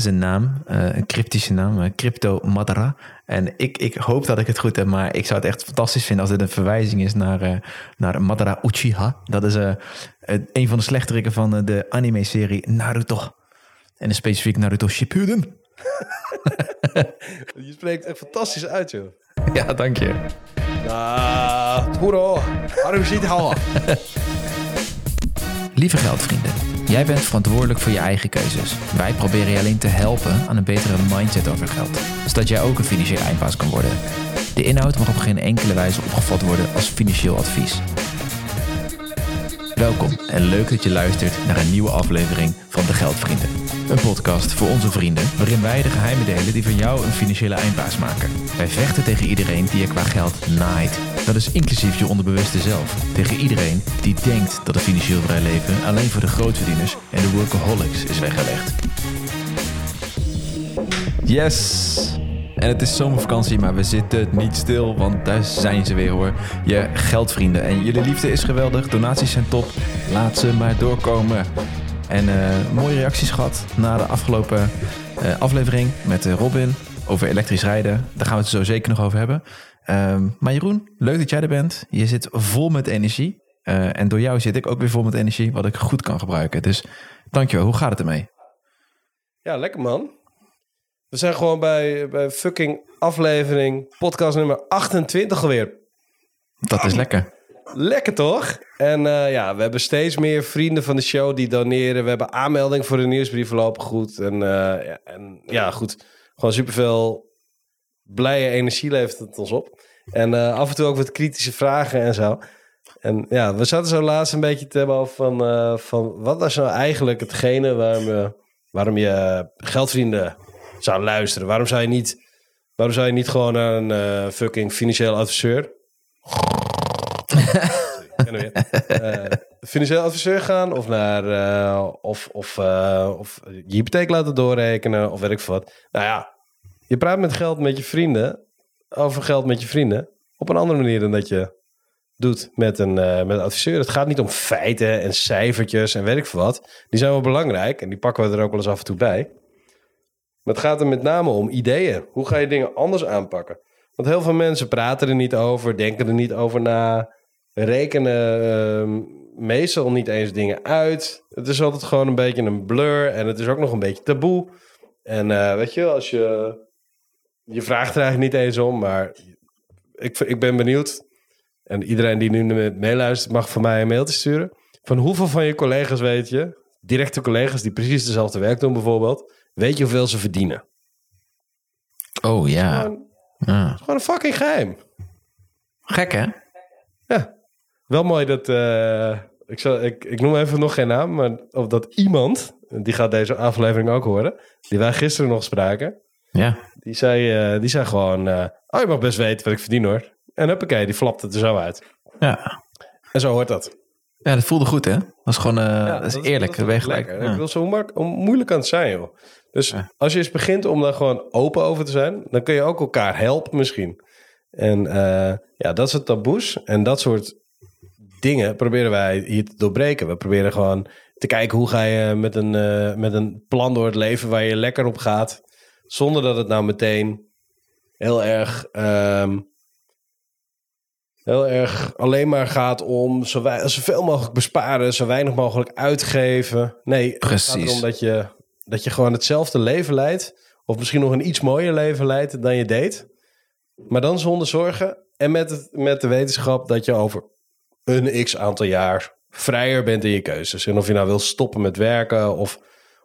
zijn naam, eh, een cryptische naam, uh, Crypto Madara. En ik, ik hoop dat ik het goed heb, maar ik zou het echt fantastisch vinden als dit een verwijzing is naar, uh, naar Madara Uchiha. Dat is een van de slechteriken van de anime-serie Naruto. En specifiek Naruto Shippuden. je spreekt echt fantastisch uit, joh. Ja, dank je. Ah, Turo, Lieve geldvrienden, jij bent verantwoordelijk voor je eigen keuzes. Wij proberen je alleen te helpen aan een betere mindset over geld, zodat jij ook een financieel eindbaas kan worden. De inhoud mag op geen enkele wijze opgevat worden als financieel advies. Welkom en leuk dat je luistert naar een nieuwe aflevering van De Geldvrienden. Een podcast voor onze vrienden waarin wij de geheimen delen die van jou een financiële eindbaas maken. Wij vechten tegen iedereen die je qua geld naait. Dat is inclusief je onderbewuste zelf. Tegen iedereen die denkt dat een financieel vrij leven alleen voor de grootverdieners en de workaholics is weggelegd. Yes! En het is zomervakantie, maar we zitten niet stil, want daar zijn ze weer hoor. Je geldvrienden. En jullie liefde is geweldig, donaties zijn top. Laat ze maar doorkomen. En uh, mooie reacties gehad na de afgelopen uh, aflevering met uh, Robin over elektrisch rijden. Daar gaan we het zo zeker nog over hebben. Um, maar Jeroen, leuk dat jij er bent. Je zit vol met energie. en door jou zit ik ook weer vol met energie, wat ik goed kan gebruiken. Dus dankjewel. Hoe gaat het ermee? Ja, lekker man. We zijn gewoon bij, bij fucking aflevering, podcast nummer 28 alweer. Dat is lekker. Lekker toch? En uh, ja, we hebben steeds meer vrienden van de show die doneren. We hebben aanmelding voor de nieuwsbrief lopen goed. En, uh, ja, en ja, goed. Gewoon superveel blije energie levert het ons op. En uh, af en toe ook wat kritische vragen en zo. En ja, we zaten zo laatst een beetje te hebben over van, van wat was nou eigenlijk hetgene waarom, waarom je geldvrienden zou luisteren? Waarom zou je niet, waarom zou je niet gewoon naar een fucking financieel adviseur uh, financieel adviseur gaan of naar uh, of, of, of je hypotheek laten doorrekenen of weet ik wat. Nou ja, je praat met geld met je vrienden over geld met je vrienden op een andere manier dan dat je doet met een, met een adviseur. Het gaat niet om feiten en cijfertjes en weet ik wat. Die zijn wel belangrijk en die pakken we er ook wel eens af en toe bij. Maar het gaat er met name om ideeën. Hoe ga je dingen anders aanpakken? Want heel veel mensen praten er niet over, denken er niet over na rekenen uh, meestal niet eens dingen uit. Het is altijd gewoon een beetje een blur en het is ook nog een beetje taboe. En uh, weet je, als je. Je vraagt er eigenlijk niet eens om, maar ik, ik ben benieuwd. En iedereen die nu meeluistert, mag van mij een mailtje sturen. Van hoeveel van je collega's weet je, directe collega's die precies dezelfde werk doen bijvoorbeeld, weet je hoeveel ze verdienen? Oh ja. Gewoon, ja. gewoon een fucking geheim. Gek hè? Ja. Wel mooi dat, uh, ik, zal, ik, ik noem even nog geen naam, maar of dat iemand, die gaat deze aflevering ook horen, die wij gisteren nog spraken. Ja. Die zei, uh, die zei gewoon, uh, oh je mag best weten wat ik verdien hoor. En huppakee, die flapt het er zo uit. Ja. En zo hoort dat. Ja, dat voelde goed hè? Dat is gewoon, ja, dat is eerlijk. Dat is gelijk. Ja. Ik wil zo hoe moeilijk kan het zijn joh. Dus ja. als je eens begint om daar gewoon open over te zijn, dan kun je ook elkaar helpen misschien. En ja, dat soort taboes en dat soort dingen proberen wij hier te doorbreken. We proberen gewoon te kijken hoe ga je met een, uh, met een plan door het leven waar je lekker op gaat. Zonder dat het nou meteen heel erg, um, heel erg alleen maar gaat om zo zoveel mogelijk besparen, zo weinig mogelijk uitgeven. Nee, Precies. het gaat erom dat je, dat je gewoon hetzelfde leven leidt. Of misschien nog een iets mooier leven leidt dan je deed. Maar dan zonder zorgen. En met, het, met de wetenschap dat je over een x aantal jaar vrijer bent in je keuzes. En of je nou wil stoppen met werken of,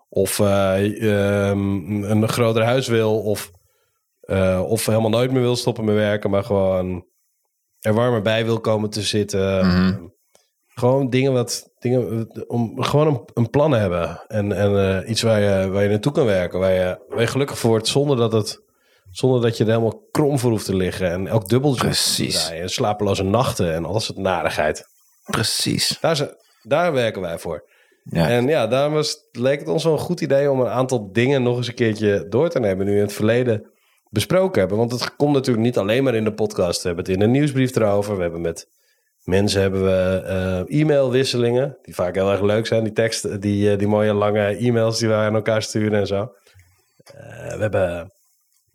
of uh, um, een groter huis wil of, uh, of helemaal nooit meer wil stoppen met werken, maar gewoon er warmer bij wil komen te zitten. -hmm. Gewoon dingen wat dingen om gewoon een, een plan hebben en, en uh, iets waar je, waar je naartoe kan werken, waar je, waar je gelukkig voor wordt zonder dat het zonder dat je er helemaal krom voor hoeft te liggen. En elk dubbeltje Precies. En slapeloze nachten en alles het narigheid. Precies. Daar, daar werken wij voor. Ja. En ja, daarom was, leek het ons wel een goed idee om een aantal dingen nog eens een keertje door te nemen. Nu in het verleden besproken hebben. Want het komt natuurlijk niet alleen maar in de podcast. We hebben het in een nieuwsbrief erover. We hebben met mensen hebben we uh, e-mailwisselingen. Die vaak heel erg leuk zijn. Die teksten, die, uh, die mooie lange e-mails die we aan elkaar sturen en zo. Eh, we, hebben,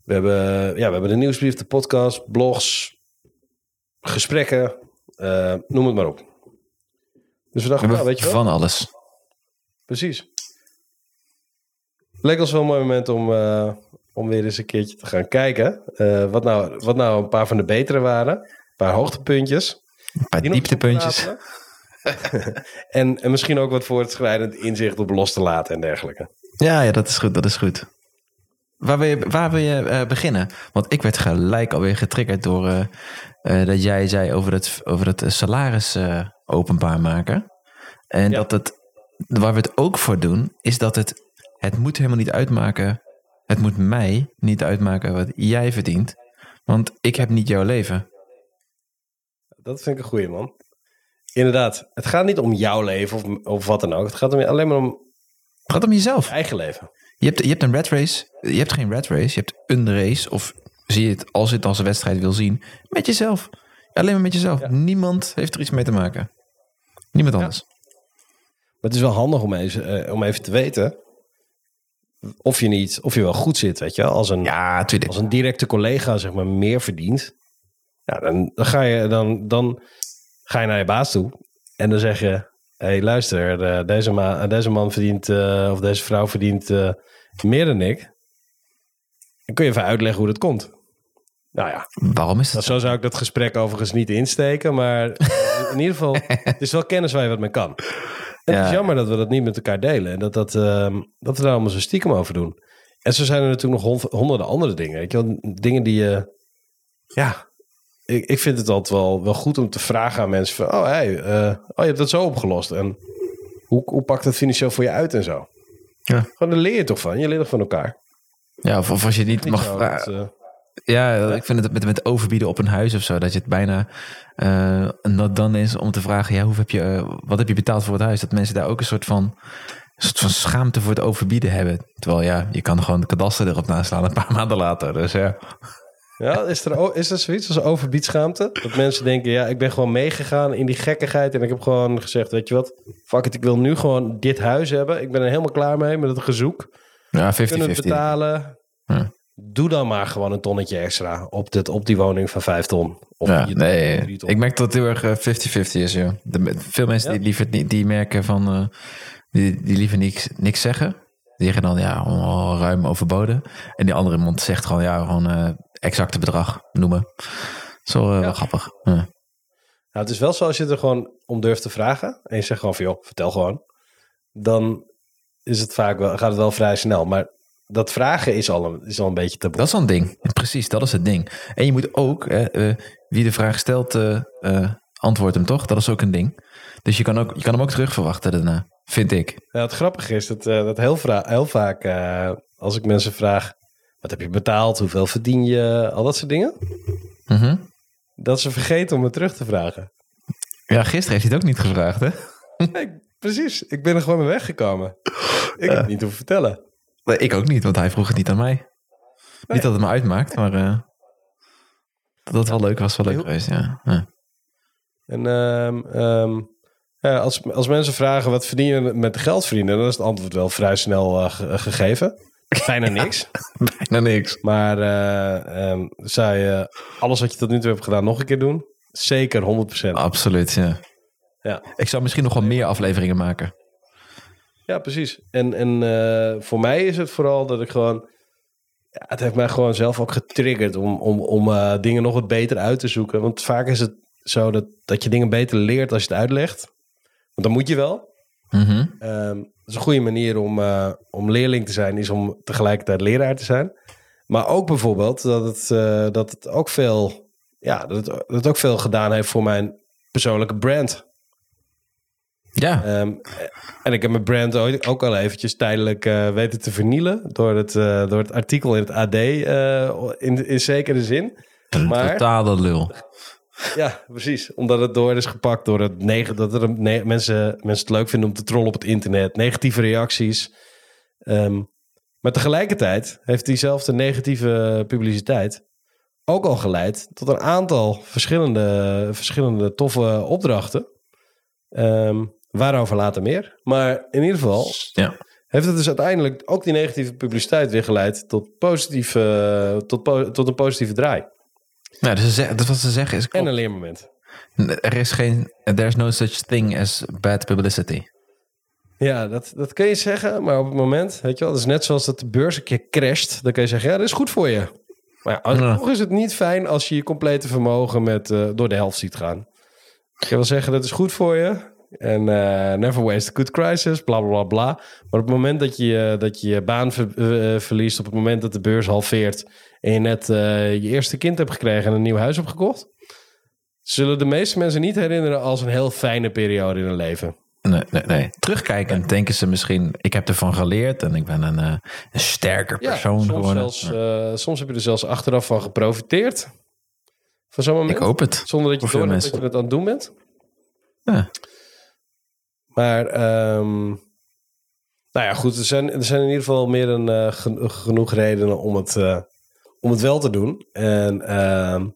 we, hebben, ja, we hebben de nieuwsbrief, de podcast, blogs, gesprekken, eh, noem het maar op. Dus we We dachten, nou, weet je wel, van alles. precies. Leek ons wel een mooi moment om, eh, om weer eens een keertje te gaan kijken. eh, wat, nou, wat nou een paar van de betere waren. Een paar hoogtepuntjes. Een paar dieptepuntjes. en, en misschien ook wat voortschrijdend inzicht op los te laten en dergelijke. Ja, ja, dat is goed. Dat is goed. Waar wil je, waar wil je eh, beginnen? Want ik werd gelijk alweer getriggerd door eh, eh, dat jij zei over het, over het salaris openbaar maken. En Ja. dat het, waar we het ook voor doen, is dat het, het moet helemaal niet uitmaken. Het moet mij niet uitmaken wat jij verdient. Want ik heb niet jouw leven. Dat vind ik een goeie, man. Inderdaad, het gaat niet om jouw leven of, of wat dan ook. Het gaat om, alleen maar om Het gaat om jezelf. je eigen leven. Je hebt, je hebt een red race. Je hebt geen red race. Je hebt een race. Of zie je het als je het als een wedstrijd wil zien. Met jezelf. Alleen maar met jezelf. Ja. Niemand heeft er iets mee te maken. Niemand anders. Maar het is wel handig om even, eh, om even te weten of je niet, of je wel goed zit, weet je. Als een, Ja, als een directe collega zeg maar meer verdient, ja, dan, dan, ga je, dan, dan ga je naar je baas toe en dan zeg je, hé hey, luister, eh, deze, ma deze man verdient, eh, of deze vrouw verdient eh, meer dan ik. Dan kun je even uitleggen hoe dat komt. Nou ja, Waarom is nou, dat zo? zo zou ik dat gesprek overigens niet insteken, maar in ieder geval, het is wel kennis waar je wat mee kan. En Het is jammer dat we dat niet met elkaar delen en dat, dat, ehm, dat we daar allemaal zo stiekem over doen. En zo zijn er natuurlijk nog hon- honderden andere dingen. Weet je wel? Dingen die je, ja, ik, ik vind het altijd wel, wel goed om te vragen aan mensen van, oh, hey, eh, oh, je hebt dat zo opgelost en hoe, hoe pakt dat financieel voor je uit en zo. Ja. Gewoon, daar leer je toch van. Je leert toch van elkaar. Ja, of, of als je niet Niet mag vragen. dat, eh, Ja, ik vind het met, met overbieden op een huis of zo. Dat je het bijna eh not done is om te vragen. Ja, hoe heb je, wat heb je betaald voor het huis? Dat mensen daar ook een soort van, een soort van schaamte voor het overbieden hebben. Terwijl ja, je kan gewoon de kadaster erop naslaan een paar maanden later. Dus ja. Ja, is er, is er zoiets als overbiedschaamte? Dat mensen denken, ja, ik ben gewoon meegegaan in die gekkigheid en ik heb gewoon gezegd, weet je wat, fuck it, ik wil nu gewoon dit huis hebben. Ik ben er helemaal klaar mee met het gezoek. Ja, 50-50. Kunnen het betalen. Ja. Doe dan maar gewoon een tonnetje extra op, dit, op die woning van vijf ton. Of Ja, ton, nee, ton. ik merk dat het heel erg eh, 50-50 is. Ja. De, veel mensen Ja? die liever niet, die merken van, eh, die, die liever niks, niks zeggen. Die zeggen dan ja, oh, ruim overboden. En die andere mond zegt gewoon ja, gewoon eh, exacte bedrag noemen. Zo eh, wel grappig. Ja. Nou, het is wel zo als je er gewoon om durft te vragen. En je zegt gewoon van, joh, vertel gewoon. Dan is het vaak wel, gaat het wel vrij snel. Maar dat vragen is al een, is al een beetje taboe. Dat is al een ding. Precies, dat is het ding. En je moet ook, eh, wie de vraag stelt, eh, antwoordt hem toch? Dat is ook een ding. Dus je kan, ook, je kan hem ook terug verwachten daarna, vind ik. Ja, het grappige is dat, dat heel, heel vaak als ik mensen vraag... wat heb je betaald, hoeveel verdien je, al dat soort dingen... Mhm. dat ze vergeten om me terug te vragen. Ja, gisteren heeft hij het ook niet gevraagd, hè? Nee, precies, ik ben er gewoon mee weggekomen. Ik heb het niet hoeven vertellen. Nee, ik ook niet, want hij vroeg het niet aan mij. Niet dat het me uitmaakt, maar eh, dat het wel leuk was, wel leuk geweest, ja. ja. En ehm, ehm, ja, als, als mensen vragen wat verdien je met geld verdienen... dan is het antwoord wel vrij snel eh, ge- gegeven. Bijna niks. Bijna niks. Maar eh, ehm, zou je alles wat je tot nu toe hebt gedaan nog een keer doen? Zeker 100%. Absoluut, ja. Ja. Ik zou misschien nog wel meer afleveringen maken. Ja, precies. En, en eh, voor mij is het vooral dat ik gewoon... Ja, het heeft mij gewoon zelf ook getriggerd om, om, om eh, dingen nog wat beter uit te zoeken. Want vaak is het zo dat, dat je dingen beter leert als je het uitlegt. Want dan moet je wel. Dat is een goede manier om, eh, om leerling te zijn, is om tegelijkertijd leraar te zijn. Maar ook bijvoorbeeld dat het, eh, dat het ook veel, ja, dat het, dat het ook veel gedaan heeft voor mijn persoonlijke brand. Ja, Ehm, en ik heb mijn brand ooit ook al eventjes tijdelijk eh, weten te vernielen door het, door het artikel in het AD in, in zekere zin. een maar- totale lul. Ja, precies. Omdat het door is gepakt door het negen, dat er ne- mensen, mensen het leuk vinden om te trollen op het internet. Negatieve reacties. Ehm, maar tegelijkertijd heeft diezelfde negatieve publiciteit ook al geleid tot een aantal verschillende, verschillende toffe opdrachten. Ehm, waarover later meer. Maar in ieder geval, Ja. heeft het dus uiteindelijk ook die negatieve publiciteit weer geleid tot, positieve, tot, tot een positieve draai. Nou, dus ze dat wat ze zeggen is... En een leermoment. Er is geen... There's no such thing as bad publicity. Ja, dat, dat kun je zeggen, maar op het moment, weet je wel, dat is net zoals dat de beurs een keer crasht, dan kun je zeggen, ja, dat is goed voor je. Maar ja, alsnog is het niet fijn als je je complete vermogen met, eh, door de helft ziet gaan. Ik wil zeggen, dat is goed voor je. En eh, never waste a good crisis, bla bla bla. Maar op het moment dat je dat je, je baan ver- eh, verliest, op het moment dat de beurs halveert en je net eh, je eerste kind hebt gekregen en een nieuw huis hebt gekocht, zullen de meeste mensen niet herinneren als een heel fijne periode in hun leven. Nee, nee, nee. Terugkijkend denken ze misschien... Ik heb ervan geleerd en ik ben een, eh, een sterker persoon soms, geworden. zelfs, eh, soms heb je er zelfs achteraf van geprofiteerd. Van zo'n moment. Ik hoop het. Zonder dat je door dat je het aan het doen bent. Ja. Maar, ehm, nou ja, goed. Er zijn, er zijn in ieder geval meer dan gen- genoeg redenen om het, om het wel te doen. En ehm,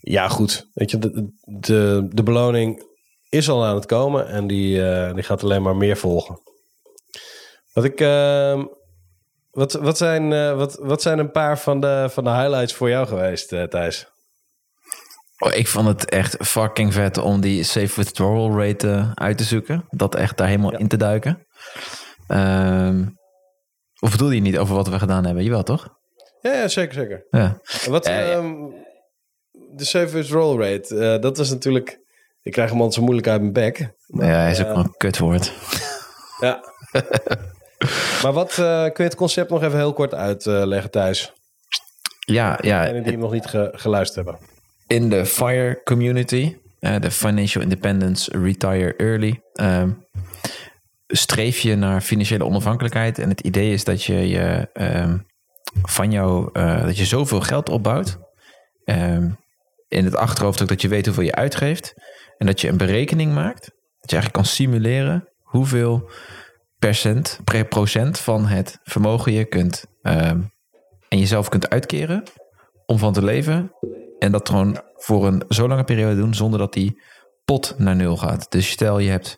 ja, goed. Weet je, de, de, de beloning is al aan het komen. En die, eh, die gaat alleen maar meer volgen. Wat ik... ehm, wat, wat, zijn, eh, wat, wat zijn een paar van de, van de highlights voor jou geweest, eh, Thijs? Oh, ik vond het echt fucking vet om die safe withdrawal rate uit te zoeken. Dat echt daar helemaal in te duiken. Ehm, of bedoel je niet over wat we gedaan hebben? Jawel, toch? Ja, ja zeker, zeker. Ja. Wat, ehm, de safe withdrawal rate, eh, dat was natuurlijk... Ik krijg hem altijd zo moeilijk uit mijn bek. Ja, hij is ook wel een kutwoord. Ja. maar wat, eh, kun je het concept nog even heel kort uitleggen, Thijs? Ja, ja. En die hem nog niet ge- geluisterd hebben. in de FIRE community, eh, de Financial Independence Retire Early, ehm, streef je naar financiële onafhankelijkheid. En het idee is dat je je ehm, van jou, eh, dat je zoveel geld opbouwt. ehm, in het achterhoofd ook dat je weet hoeveel je uitgeeft. En dat je een berekening maakt. Dat je eigenlijk kan simuleren hoeveel percent, per procent van het vermogen je kunt ehm, en jezelf kunt uitkeren om van te leven. En dat gewoon voor een zo lange periode doen zonder dat die pot naar nul gaat. Dus stel je hebt,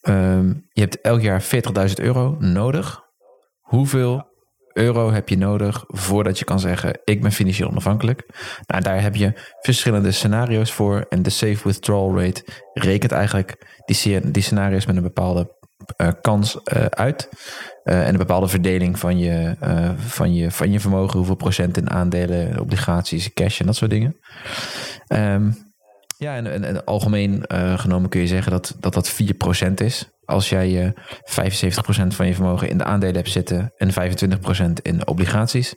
ehm, je hebt elk jaar 40.000 euro nodig. Hoeveel euro heb je nodig voordat je kan zeggen ik ben financieel onafhankelijk? Nou, daar heb je verschillende scenario's voor. En de safe withdrawal rate rekent eigenlijk die, sce- die scenario's met een bepaalde eh, kans eh, uit. Eh, en een bepaalde verdeling van je, van, je, van je vermogen. Hoeveel procent in aandelen, obligaties, cash en dat soort dingen. Ehm, ja, en, en, en algemeen genomen kun je zeggen dat dat, dat 4% is. Als jij eh 75% van je vermogen in de aandelen hebt zitten en 25% in obligaties,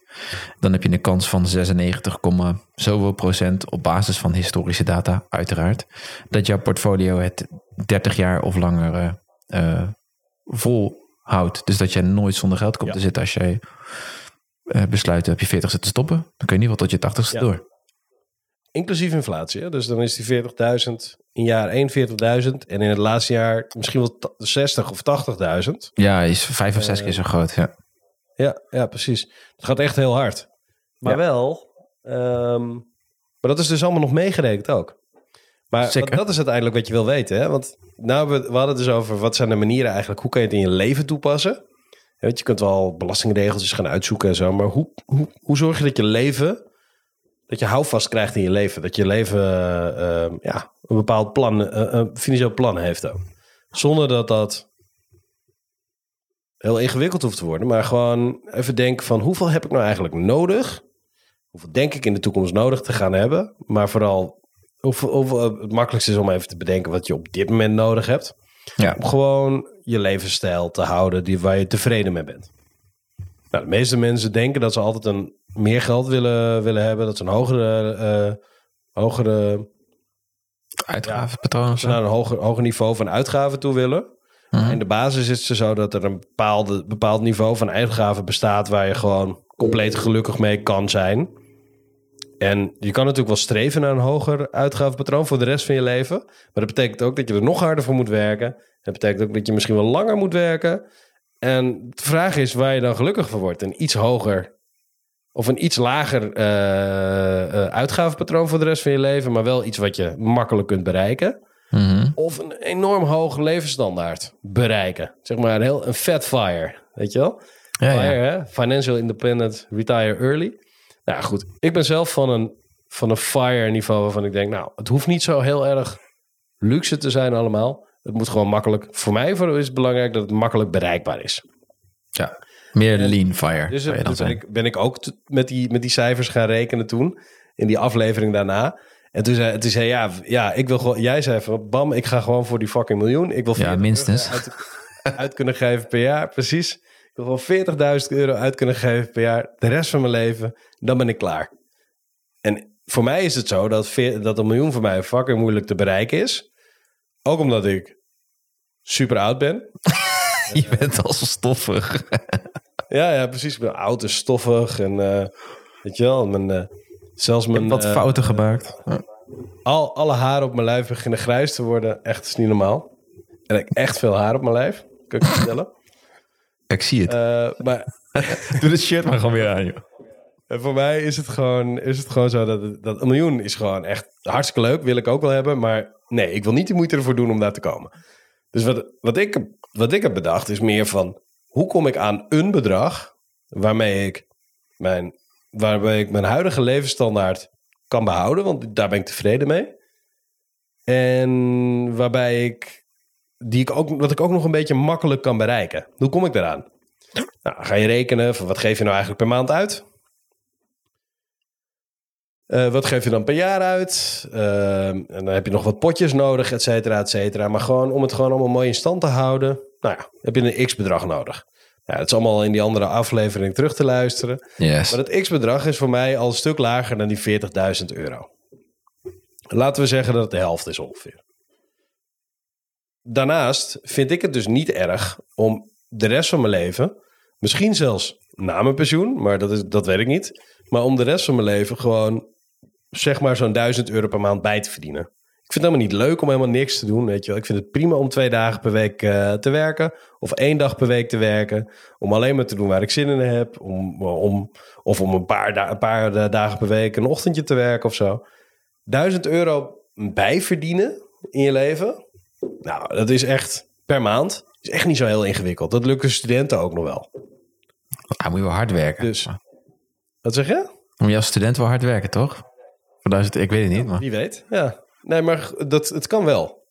dan heb je een kans van 96, komma zoveel procent op basis van historische data, uiteraard, dat jouw portfolio het 30 jaar of langer eh, eh, volhoudt. Dus dat jij nooit zonder geld komt Ja. te zitten als jij eh, besluit op je 40ste te stoppen. Dan kun je in ieder geval tot je 80ste Ja. door. Inclusief inflatie. Hè? Dus dan is die 40.000 in jaar 41.000. En in het laatste jaar misschien wel ta- 60 of 80.000. Ja, is vijf of zes keer zo groot. Ja. Ja, ja, precies. Het gaat echt heel hard. Maar Ja. wel, ehm, maar dat is dus allemaal nog meegerekend ook. Maar wat- dat is uiteindelijk wat je wil weten. Hè? Want nou, we, we hadden het dus over wat zijn de manieren eigenlijk, hoe kan je het in je leven toepassen? Ja, weet, je kunt wel belastingregeltjes gaan uitzoeken en zo, maar hoe, hoe, hoe zorg je dat je leven, dat je houvast krijgt in je leven? Dat je leven eh, eh, ja, een bepaald plan, eh, een financieel plan heeft ook. Zonder dat dat heel ingewikkeld hoeft te worden. Maar gewoon even denken van hoeveel heb ik nou eigenlijk nodig? Hoeveel denk ik in de toekomst nodig te gaan hebben? Maar vooral hoeveel, hoeveel, het makkelijkste is om even te bedenken wat je op dit moment nodig hebt. Ja. Om gewoon je levensstijl te houden die, waar je tevreden mee bent. Nou, de meeste mensen denken dat ze altijd een meer geld willen, willen hebben. Dat ze een hogere, eh, hogere Uitgavenpatroon of zo. naar een hoger, hoger niveau van uitgaven toe willen. Mhm. In de basis is het zo dat er een bepaalde, bepaald niveau van uitgaven bestaat waar je gewoon compleet gelukkig mee kan zijn. En je kan natuurlijk wel streven naar een hoger uitgavenpatroon voor de rest van je leven. Maar dat betekent ook dat je er nog harder voor moet werken. Dat betekent ook dat je misschien wel langer moet werken. En de vraag is waar je dan gelukkig van wordt. Een iets hoger of een iets lager eh, eh, uitgavenpatroon voor de rest van je leven. Maar wel iets wat je makkelijk kunt bereiken. Mhm. of een enorm hoge levensstandaard bereiken. Zeg maar een heel een fat fire, weet je wel? Ja, FIRE, ja. hè? Financial Independent Retire Early. Nou goed, ik ben zelf van een, van een FIRE niveau waarvan ik denk, nou, het hoeft niet zo heel erg luxe te zijn allemaal. Het moet gewoon makkelijk, voor mij is het belangrijk dat het makkelijk bereikbaar is. ja. Meer lean fire. Dus, dan dus ben, ik, ben ik ook met die, met die cijfers gaan rekenen toen, in die aflevering daarna. En toen zei, toen zei ja, ja, ik wil gewoon, jij zei van, bam, ik ga gewoon voor die fucking miljoen. Ik wil Ja, 40 minstens. Uit, uit kunnen geven per jaar, precies. Ik wil gewoon 40.000 euro uit kunnen geven per jaar, de rest van mijn leven, dan ben ik klaar. En voor mij is het zo dat, veer- dat een miljoen voor mij fucking moeilijk te bereiken is. Ook omdat ik super oud ben. Je bent al zo stoffig. Ja, ja, precies. Ik ben oud en stoffig en eh, weet je wel, mijn, eh, zelfs mijn Wat eh, fouten gemaakt. al, alle haren op mijn lijf beginnen grijs te worden. Echt is niet normaal. En ik heb echt veel haar op mijn lijf, kan ik je vertellen. Ik zie het. Maar Doe het shirt maar gewoon weer aan, joh. En voor mij is het gewoon, is het gewoon zo dat, het- dat een miljoen is gewoon echt hartstikke leuk. Wil ik ook wel hebben. Maar nee, ik wil niet de moeite ervoor doen om daar te komen. Dus wat, wat, ik, wat ik heb bedacht is meer van... Hoe kom ik aan een bedrag waarmee ik mijn, waarbij ik mijn huidige levensstandaard kan behouden? Want daar ben ik tevreden mee. En waarbij ik, die ik ook, wat ik ook nog een beetje makkelijk kan bereiken. Hoe kom ik daaraan? Nou, ga je rekenen van wat geef je nou eigenlijk per maand uit? Eh, wat geef je dan per jaar uit? Ehm, en dan heb je nog wat potjes nodig, et cetera, et cetera. Maar gewoon om het gewoon allemaal mooi in stand te houden, nou ja, heb je een x-bedrag nodig. Ja, het is allemaal in die andere aflevering terug te luisteren. Yes. Maar het x-bedrag is voor mij al een stuk lager dan die 40.000 euro. Laten we zeggen dat het de helft is ongeveer. Daarnaast vind ik het dus niet erg om de rest van mijn leven, misschien zelfs na mijn pensioen, maar dat, is, dat weet ik niet, maar om de rest van mijn leven gewoon zeg maar zo'n 1000 euro per maand bij te verdienen. Ik vind het helemaal niet leuk om helemaal niks te doen, weet je wel. Ik vind het prima om twee dagen per week eh, te werken of één dag per week te werken, om alleen maar te doen waar ik zin in heb, om, om, of om een paar, da- een paar eh, dagen per week een ochtendje te werken of zo. 1000 euro bijverdienen in je leven, nou, dat is echt per maand, is echt niet zo heel ingewikkeld. Dat lukt de studenten ook nog wel. Ja, moet je wel hard werken. Dus, wat zeg je? Moet je als student wel hard werken, toch? Voor duizend, ik weet het niet, maar... Wie weet, ja. Nee, maar dat, het kan wel.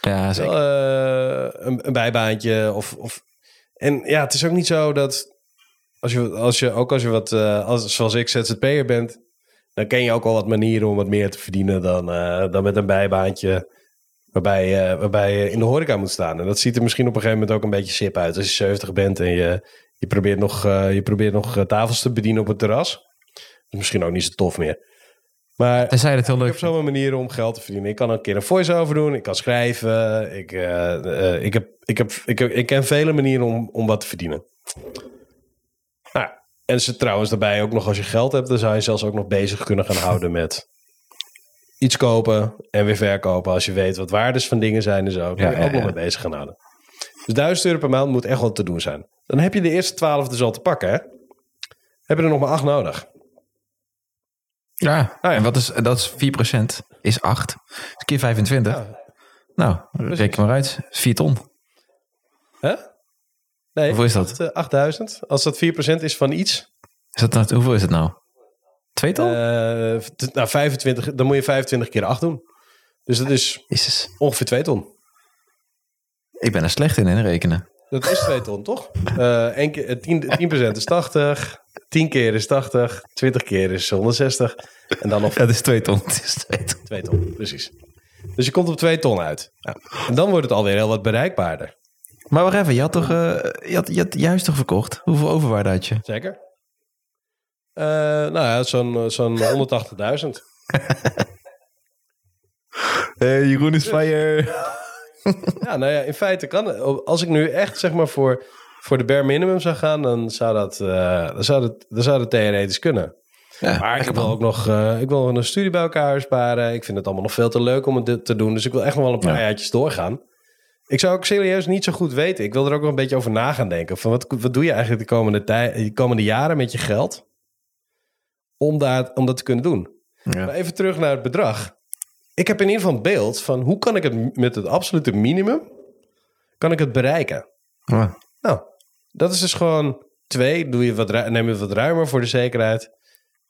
Ja, zeker. Eh, een, een bijbaantje of, of... En ja, het is ook niet zo dat... Als je, als je, ook als je wat, eh, als, zoals ik ZZP'er bent... dan ken je ook wel wat manieren om wat meer te verdienen... dan, eh, dan met een bijbaantje waarbij, je- waarbij je in de horeca moet staan. En dat ziet er misschien op een gegeven moment ook een beetje sip uit. Als je 70 bent en je, je probeert nog, je probeert nog tafels te bedienen op het terras. Dat is misschien ook niet zo tof meer. Maar het heel ik leuk heb zomaar manieren om geld te verdienen. Ik kan een keer een voice-over doen. Ik kan schrijven. Ik, eh, eh, ik, heb, ik, heb, ik, heb- ik ken vele manieren om, om wat te verdienen. Nou, en ze trouwens daarbij ook nog als je geld hebt... dan zou je zelfs ook nog bezig kunnen gaan houden met... iets kopen en weer verkopen. Als je weet wat waardes van dingen zijn en zo. Kun je Ja, ja, ook nog ja. mee bezig gaan houden. Dus 1000 euro per maand moet echt wel te doen zijn. Dan heb je de eerste 12 dus al te pakken, hè? Heb je er nog maar acht nodig. Ja, ja. en wat is, dat is 4%, is 8. Dus keer 25. Ja. Nou, reken maar uit. 4 ton. Hè? Nee, Hoeveel is dat? acht- eh, 8000. Als dat 4% is van iets, Is dat nou, hoeveel is het nou? 2 ton? t- nou, 25, dan moet je 25 keer 8 doen. Dus dat is Jezus. ongeveer 2 ton. Ik ben er slecht in, in rekenen. Dat is 2 ton, toch? Één keer, eh, 10, 10% is 80, 10 keer is 80, 20 keer is 160 en dan nog Ja, het is 2 ton. Het is 2 ton. 2 ton, precies. Dus je komt op 2 ton uit. Ja. En dan wordt het alweer heel wat bereikbaarder. Maar wacht even, je had toch eh, je had, je had juist toch verkocht? Hoeveel overwaarde had je? Zeker? Eh, nou ja, zo'n zo'n 180.000. Hey, Jeroen is fire. Ja, nou ja, in feite kan Als ik nu echt zeg maar voor, voor de bare minimum zou gaan, dan zou dat, eh, dan zou dat, dan zou dat theoretisch kunnen. Ja, Maar ik wil man. ook nog, eh, ik wil een studie bij elkaar sparen. Ik vind het allemaal nog veel te leuk om het te doen. Dus ik wil echt nog wel een paar Ja. jaartjes doorgaan. Ik zou ook serieus niet zo goed weten. Ik wil er ook wel een beetje over na gaan denken. Van wat, wat doe je eigenlijk de komende, tij, de komende jaren met je geld? Om, daar, om dat te kunnen doen. Ja. Maar even terug naar het bedrag. Ik heb in ieder geval een beeld van hoe kan ik het met het absolute minimum kan ik het bereiken. Ah. Nou, dat is dus gewoon twee. Doe je wat, neem je wat ruimer voor de zekerheid.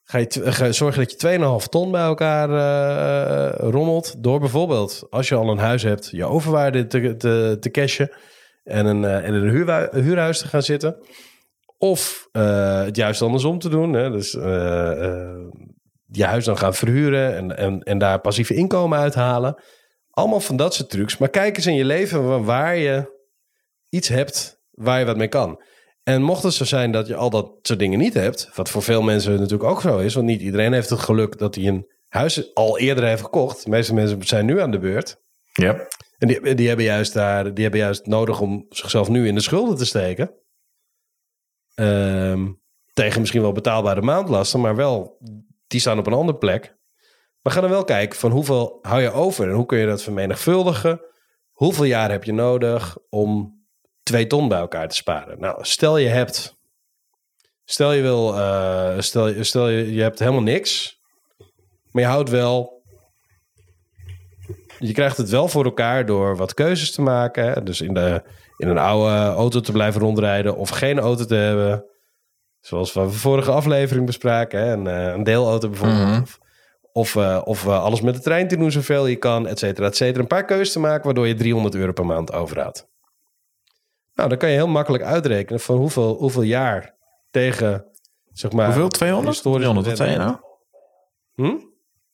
Ga je, ga, zorg je dat je 2,5 ton bij elkaar eh, rommelt. Door bijvoorbeeld, als je al een huis hebt, je overwaarde te, te, te cashen. En, een, eh, en een huurwa- huurhuis te gaan zitten. Of eh, het juist andersom te doen. Hè? Dus je huis dan gaan verhuren en, en, en daar passieve inkomen uithalen. Allemaal van dat soort trucs. Maar kijk eens in je leven wa- waar je iets hebt waar je wat mee kan. En mocht het zo zijn dat je al dat soort dingen niet hebt, wat voor veel mensen natuurlijk ook zo is, want niet iedereen heeft het geluk dat hij een huis al eerder heeft gekocht. De meeste mensen zijn nu aan de beurt. Ja. En die, die, hebben juist daar, die hebben juist nodig om zichzelf nu in de schulden te steken. Ehm, tegen misschien wel betaalbare maandlasten, maar wel, die staan op een andere plek. Maar ga dan wel kijken van hoeveel hou je over en hoe kun je dat vermenigvuldigen? Hoeveel jaar heb je nodig om twee ton bij elkaar te sparen? Nou, stel je hebt, stel je wil, eh, stel, stel je, je hebt helemaal niks, maar je houdt wel je krijgt het wel voor elkaar door wat keuzes te maken. Dus in, de, in een oude auto te blijven rondrijden of geen auto te hebben. Zoals we vorige aflevering bespraken. Hè. Een, eh, een deelauto bijvoorbeeld. Mhm. Of, of, eh, of eh, alles met de trein te doen zoveel je kan, et cetera, et cetera. Een paar keuzes te maken waardoor je 300 euro per maand overhoudt. Nou, dan kan je heel makkelijk uitrekenen van hoeveel, hoeveel jaar tegen, zeg maar... Hoeveel? 200? historisch 300, wat zei je nou? Hm?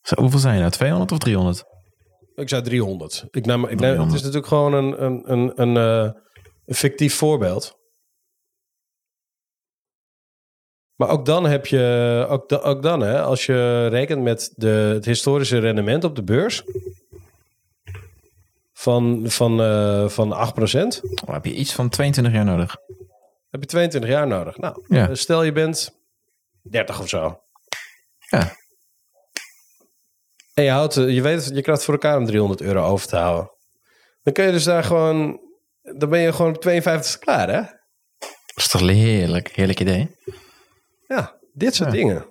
Zo, hoeveel zijn je nou? 200 of 300? Ik zei 300. Ik neem, ik neem, 300. Het is natuurlijk gewoon een, een, een, een, een fictief voorbeeld. Maar ook dan heb je, ook, da- ook dan, hè, als je rekent met de, het historische rendement op de beurs van, van, eh van 8%, Oh, heb je iets van 22 jaar nodig? heb je 22 jaar nodig. Nou, Ja. eh, stel je bent 30 of zo. Ja. En je, houdt, eh, je weet, je krijgt voor elkaar om 300 euro over te houden. Dan kun je dus daar gewoon, dan ben je gewoon op 52 klaar, hè? Dat is toch heerlijk? Heerlijk idee. Ja, dit soort Ja. dingen.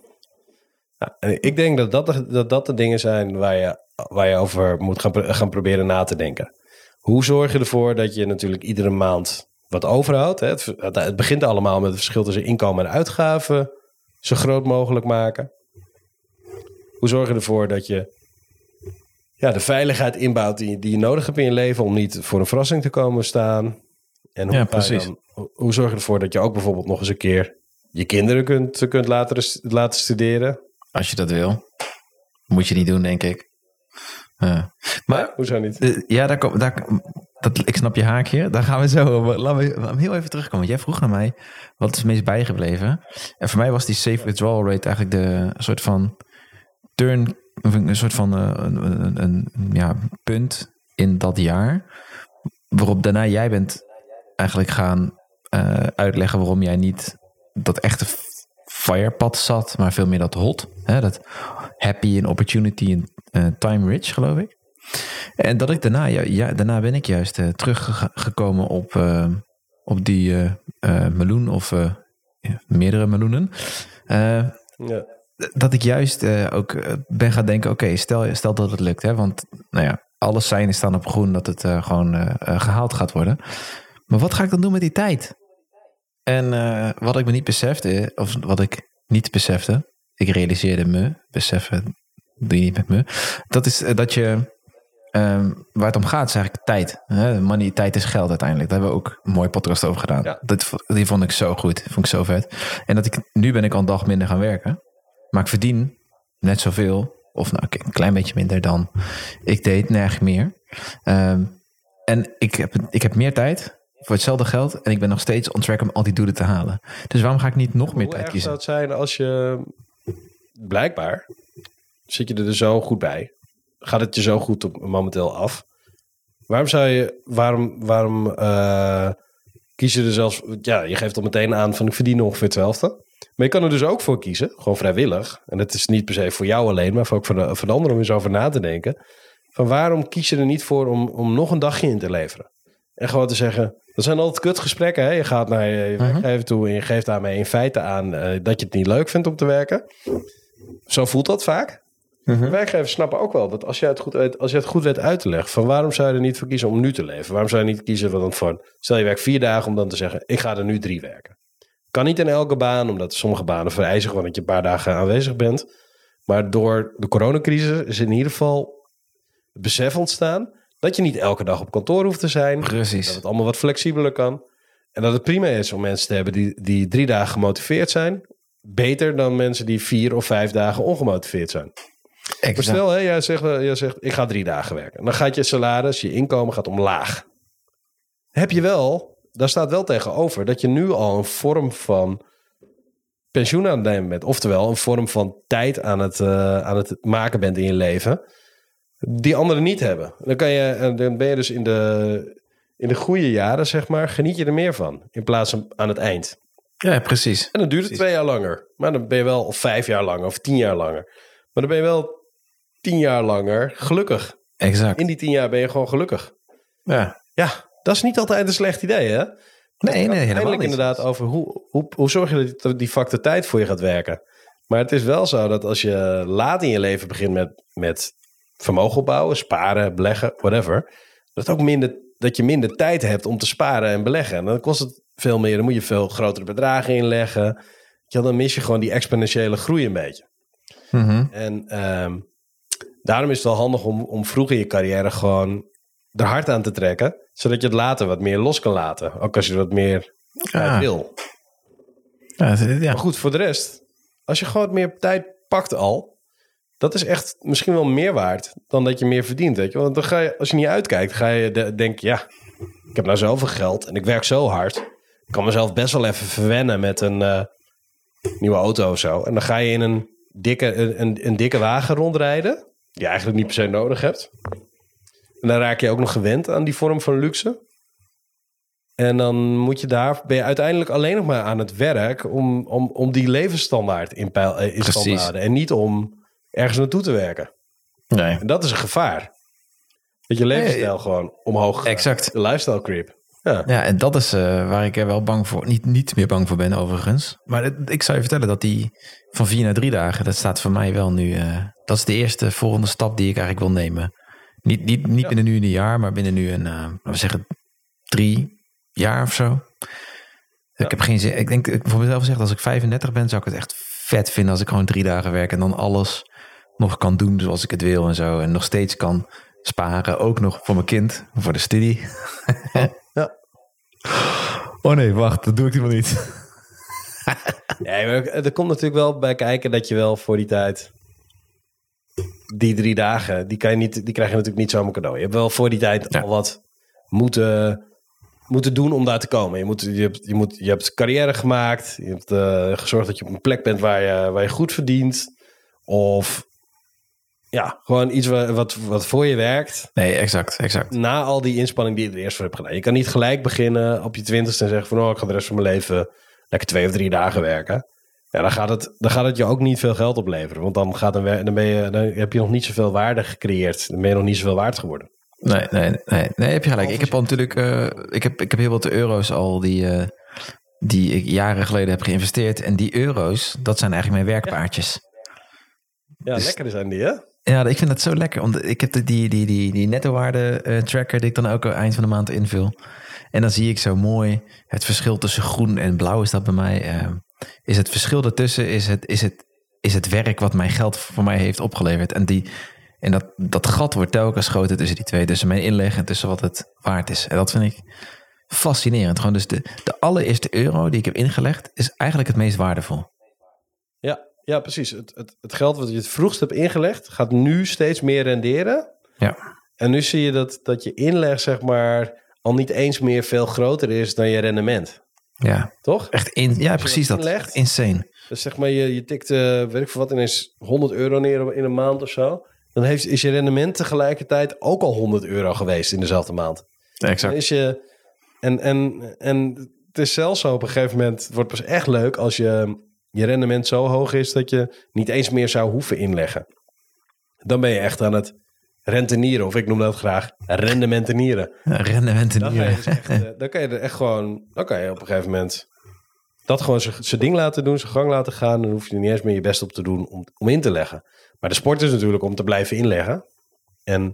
Ja, en ik denk dat dat, de, dat dat de dingen zijn waar je, waar je over moet gaan, gaan proberen na te denken. Hoe zorg je ervoor dat je natuurlijk iedere maand wat overhoudt? Hè? Het, het, begint allemaal met het verschil tussen inkomen en uitgaven zo groot mogelijk maken. Hoe zorg je ervoor dat je ja, de veiligheid inbouwt die, die je nodig hebt in je leven om niet voor een verrassing te komen staan? En hoe, Ja, precies. dan- hoe zorg je ervoor dat je ook bijvoorbeeld nog eens een keer je kinderen kunt, kunt laten, laten studeren? Als je dat wil. Moet je niet doen, denk ik. Ja. Maar Hoezo niet? eh, ja, daar kom, daar, dat, ik snap je haakje. Daar gaan we zo we, laten we heel even terugkomen. Want jij vroeg naar mij, wat is het meest bijgebleven? En voor mij was die safe withdrawal rate eigenlijk de soort van turn, een soort van eh, een, een, een, ja, punt in dat jaar. Waarop daarna jij bent eigenlijk gaan eh, uitleggen waarom jij niet dat echte firepad zat, maar veel meer dat hot. Hè, dat happy en opportunity en eh, time rich, geloof ik. En dat ik daarna, ja, ja, daarna ben ik juist eh, teruggekomen op, eh, op die meloen of ja, meerdere meloenen. Ja. dat ik juist ook ben gaan denken, oké, stel, stel dat het lukt. Hè, want nou ja, alle seinen staan op groen dat het gewoon eh, eh, gehaald gaat worden. Maar wat ga ik dan doen met die tijd? En eh, wat ik me niet besefte, of wat ik niet besefte, ik realiseerde me, beseffen doe je niet met me, dat is eh, dat je, ehm, waar het om gaat is eigenlijk tijd. Hè? Money, tijd is geld uiteindelijk. Daar hebben we ook een mooie podcast over gedaan. Ja. Dat, die vond ik zo goed, vond ik zo vet. En dat ik, nu ben ik al een dag minder gaan werken, maar ik verdien net zoveel, of nou een klein beetje minder dan ik deed, nergens meer. Ehm, en ik heb, ik heb meer tijd voor hetzelfde geld en ik ben nog steeds on track om al die doelen te halen. Dus waarom ga ik niet nog meer Hoe tijd erg kiezen? zou het zijn als je blijkbaar zit je er dus zo goed bij, gaat het je zo goed op, momenteel af? Waarom zou je, waarom, waarom eh, kies je er zelfs, ja, je geeft al meteen aan van ik verdien ongeveer hetzelfde. Maar je kan er dus ook voor kiezen, gewoon vrijwillig. En het is niet per se voor jou alleen, maar ook voor de, voor de anderen om eens over na te denken. Van waarom kies je er niet voor om, om nog een dagje in te leveren? En gewoon te zeggen, dat zijn altijd kutgesprekken. Hè? Je gaat naar je, Mhm. werkgever toe en je geeft daarmee in feite aan eh, dat je het niet leuk vindt om te werken. Zo voelt dat vaak. De werkgevers snappen ook wel dat als je, het goed weet, als je het goed weet uit te leggen... van waarom zou je er niet voor kiezen om nu te leven? Waarom zou je niet kiezen dan van... stel je werkt vier dagen om dan te zeggen... ik ga er nu drie werken. Kan niet in elke baan, omdat sommige banen vereisen gewoon dat je een paar dagen aanwezig bent. Maar door de coronacrisis is in ieder geval het besef ontstaan dat je niet elke dag op kantoor hoeft te zijn. Dat Precies. het allemaal wat flexibeler kan. En dat het prima is om mensen te hebben die, die drie dagen gemotiveerd zijn. Beter dan mensen die vier of vijf dagen ongemotiveerd zijn. Maar Exact. stel, hè, jij, zegt, eh, jij zegt, ik ga drie dagen werken. Dan gaat je salaris, je inkomen gaat omlaag. Heb je wel, daar staat wel tegenover dat je nu al een vorm van pensioen aan het nemen bent. Oftewel, een vorm van tijd aan het, eh, aan het maken bent in je leven. Die anderen niet hebben. Dan, kan je, en dan ben je dus in de, in de goede jaren, zeg maar, geniet je er meer van. In plaats van aan het eind. Ja, precies. En dan duurt het twee jaar langer. Maar dan ben je wel, of vijf jaar langer, of tien jaar langer. Maar dan ben je wel tien jaar langer gelukkig. Exact. In die tien jaar ben je gewoon gelukkig. Ja. Ja, dat is niet altijd een slecht idee, hè? Nee, nee, helemaal niet. inderdaad over hoe, hoe, hoe zorg je dat die factor tijd voor je gaat werken. Maar het is wel zo dat als je laat in je leven begint met, met vermogen opbouwen, sparen, beleggen, whatever. Dat, ook minder, dat je minder tijd hebt om te sparen en beleggen. En dan kost het veel meer. Dan moet je veel grotere bedragen inleggen. Ja, dan mis je gewoon die exponentiële groei een beetje. Mhm. En ehm, daarom is het wel handig om, om vroeg in je carrière gewoon er hard aan te trekken. Zodat je het later wat meer los kan laten. Ook als je wat meer Ja. wil. Ja. Maar goed, voor de rest. Als je gewoon wat meer tijd pakt al. Dat is echt misschien wel meer waard dan dat je meer verdient. Weet je? Want dan ga je, als je niet uitkijkt, ga je de- denken... Ja, ik heb nou zoveel geld en ik werk zo hard. Ik kan mezelf best wel even verwennen met een eh, nieuwe auto of zo. En dan ga je in een dikke, een, een, een dikke wagen rondrijden. Die je eigenlijk niet per se nodig hebt. En dan raak je ook nog gewend aan die vorm van luxe. En dan moet je daar, ben je uiteindelijk alleen nog maar aan het werk om, om, om die levensstandaard in, peil, eh, in stand te houden. En niet om ergens naartoe te werken. Nee. En dat is een gevaar. Dat je levensstijl gewoon omhoog gaat. Exact. De lifestyle creep. Ja. Ja, en dat is eh, waar ik er wel bang voor, niet, niet meer bang voor ben overigens. Maar het- ik zou je vertellen dat die van vier naar drie dagen, dat staat voor mij wel nu, eh, dat is de eerste volgende stap die ik eigenlijk wil nemen. Niet, niet, niet Ja. binnen nu een jaar, maar binnen nu een, eh, laten we zeggen, drie jaar of zo. Ja. Ik heb geen zin, ik denk ik voor mezelf gezegd, als ik 35 ben, zou ik het echt vet vinden als ik gewoon drie dagen werk en dan alles nog kan doen zoals ik het wil en zo. En nog steeds kan sparen, ook nog voor mijn kind, voor de studie. Ja. Oh nee, wacht, dat doe ik helemaal niet. Maar er komt natuurlijk wel bij kijken dat je wel voor die tijd... Die drie dagen, die, kan je niet, die krijg je natuurlijk niet zomaar cadeau. Je hebt wel voor die tijd Ja. al wat moeten, moeten doen om daar te komen. Je, moet, je, hebt, je, moet, je hebt carrière gemaakt. Je hebt eh, gezorgd dat je op een plek bent waar je, waar je goed verdient. Of ja, gewoon iets wat, wat, voor je werkt. Nee, exact, exact. Na al die inspanning die je er eerst voor hebt gedaan. Je kan niet gelijk beginnen op je twintigste en zeggen van... oh, ik ga de rest van mijn leven lekker twee of drie dagen werken. Ja, dan gaat het, dan gaat het je ook niet veel geld opleveren. Want dan, gaat een, dan, ben je, dan heb je nog niet zoveel waarde gecreëerd. Dan ben je nog niet zoveel waard geworden. Nee, nee, nee, nee, heb je gelijk. Ik heb al natuurlijk, eh, ik, heb, ik heb heel wat euro's al die, eh, die ik jaren geleden heb geïnvesteerd. En die euro's, dat zijn eigenlijk mijn werkpaardjes. Ja, Dus- lekker zijn die, hè? Ja, ik vind dat zo lekker. Want ik heb die, die, die, die netto-waarde eh, tracker die ik dan ook eind van de maand invul. En dan zie ik zo mooi het verschil tussen groen en blauw is dat bij mij. eh, is het verschil ertussen, is het, is, het, is het werk wat mijn geld voor mij heeft opgeleverd. En, die, en dat, dat gat wordt telkens groter tussen die twee. Tussen mijn inleg en tussen wat het waard is. En dat vind ik fascinerend. Gewoon dus de, de allereerste euro die ik heb ingelegd is eigenlijk het meest waardevol. Ja, precies. Het, het, het geld wat je het vroegst hebt ingelegd... gaat nu steeds meer renderen. Ja, En nu zie je dat, dat je inleg, zeg maar... al niet eens meer veel groter is dan je rendement. ja. Toch? echt in, ja precies dat. inlegt? Insane. Dus zeg maar, je, je tikt, eh, weet ik veel wat, ineens 100 euro neer in een maand of zo. Dan heeft, is je rendement tegelijkertijd ook al 100 euro geweest in dezelfde maand. Exact. is je, en, en, en het is zelfs zo op een gegeven moment, het wordt pas echt leuk als je, je rendement zo hoog is dat je niet eens meer zou hoeven inleggen. Dan ben je echt aan het rentenieren, of ik noem dat graag rendementenieren. Rendementen Dan, ga je hier. dus echt, eh, dan kan je er echt gewoon, dan kan je op een gegeven moment dat gewoon zijn ding laten doen, zijn gang laten gaan. Dan hoef je er niet eens meer je best op te doen om, om in te leggen. Maar de sport is natuurlijk om te blijven inleggen. En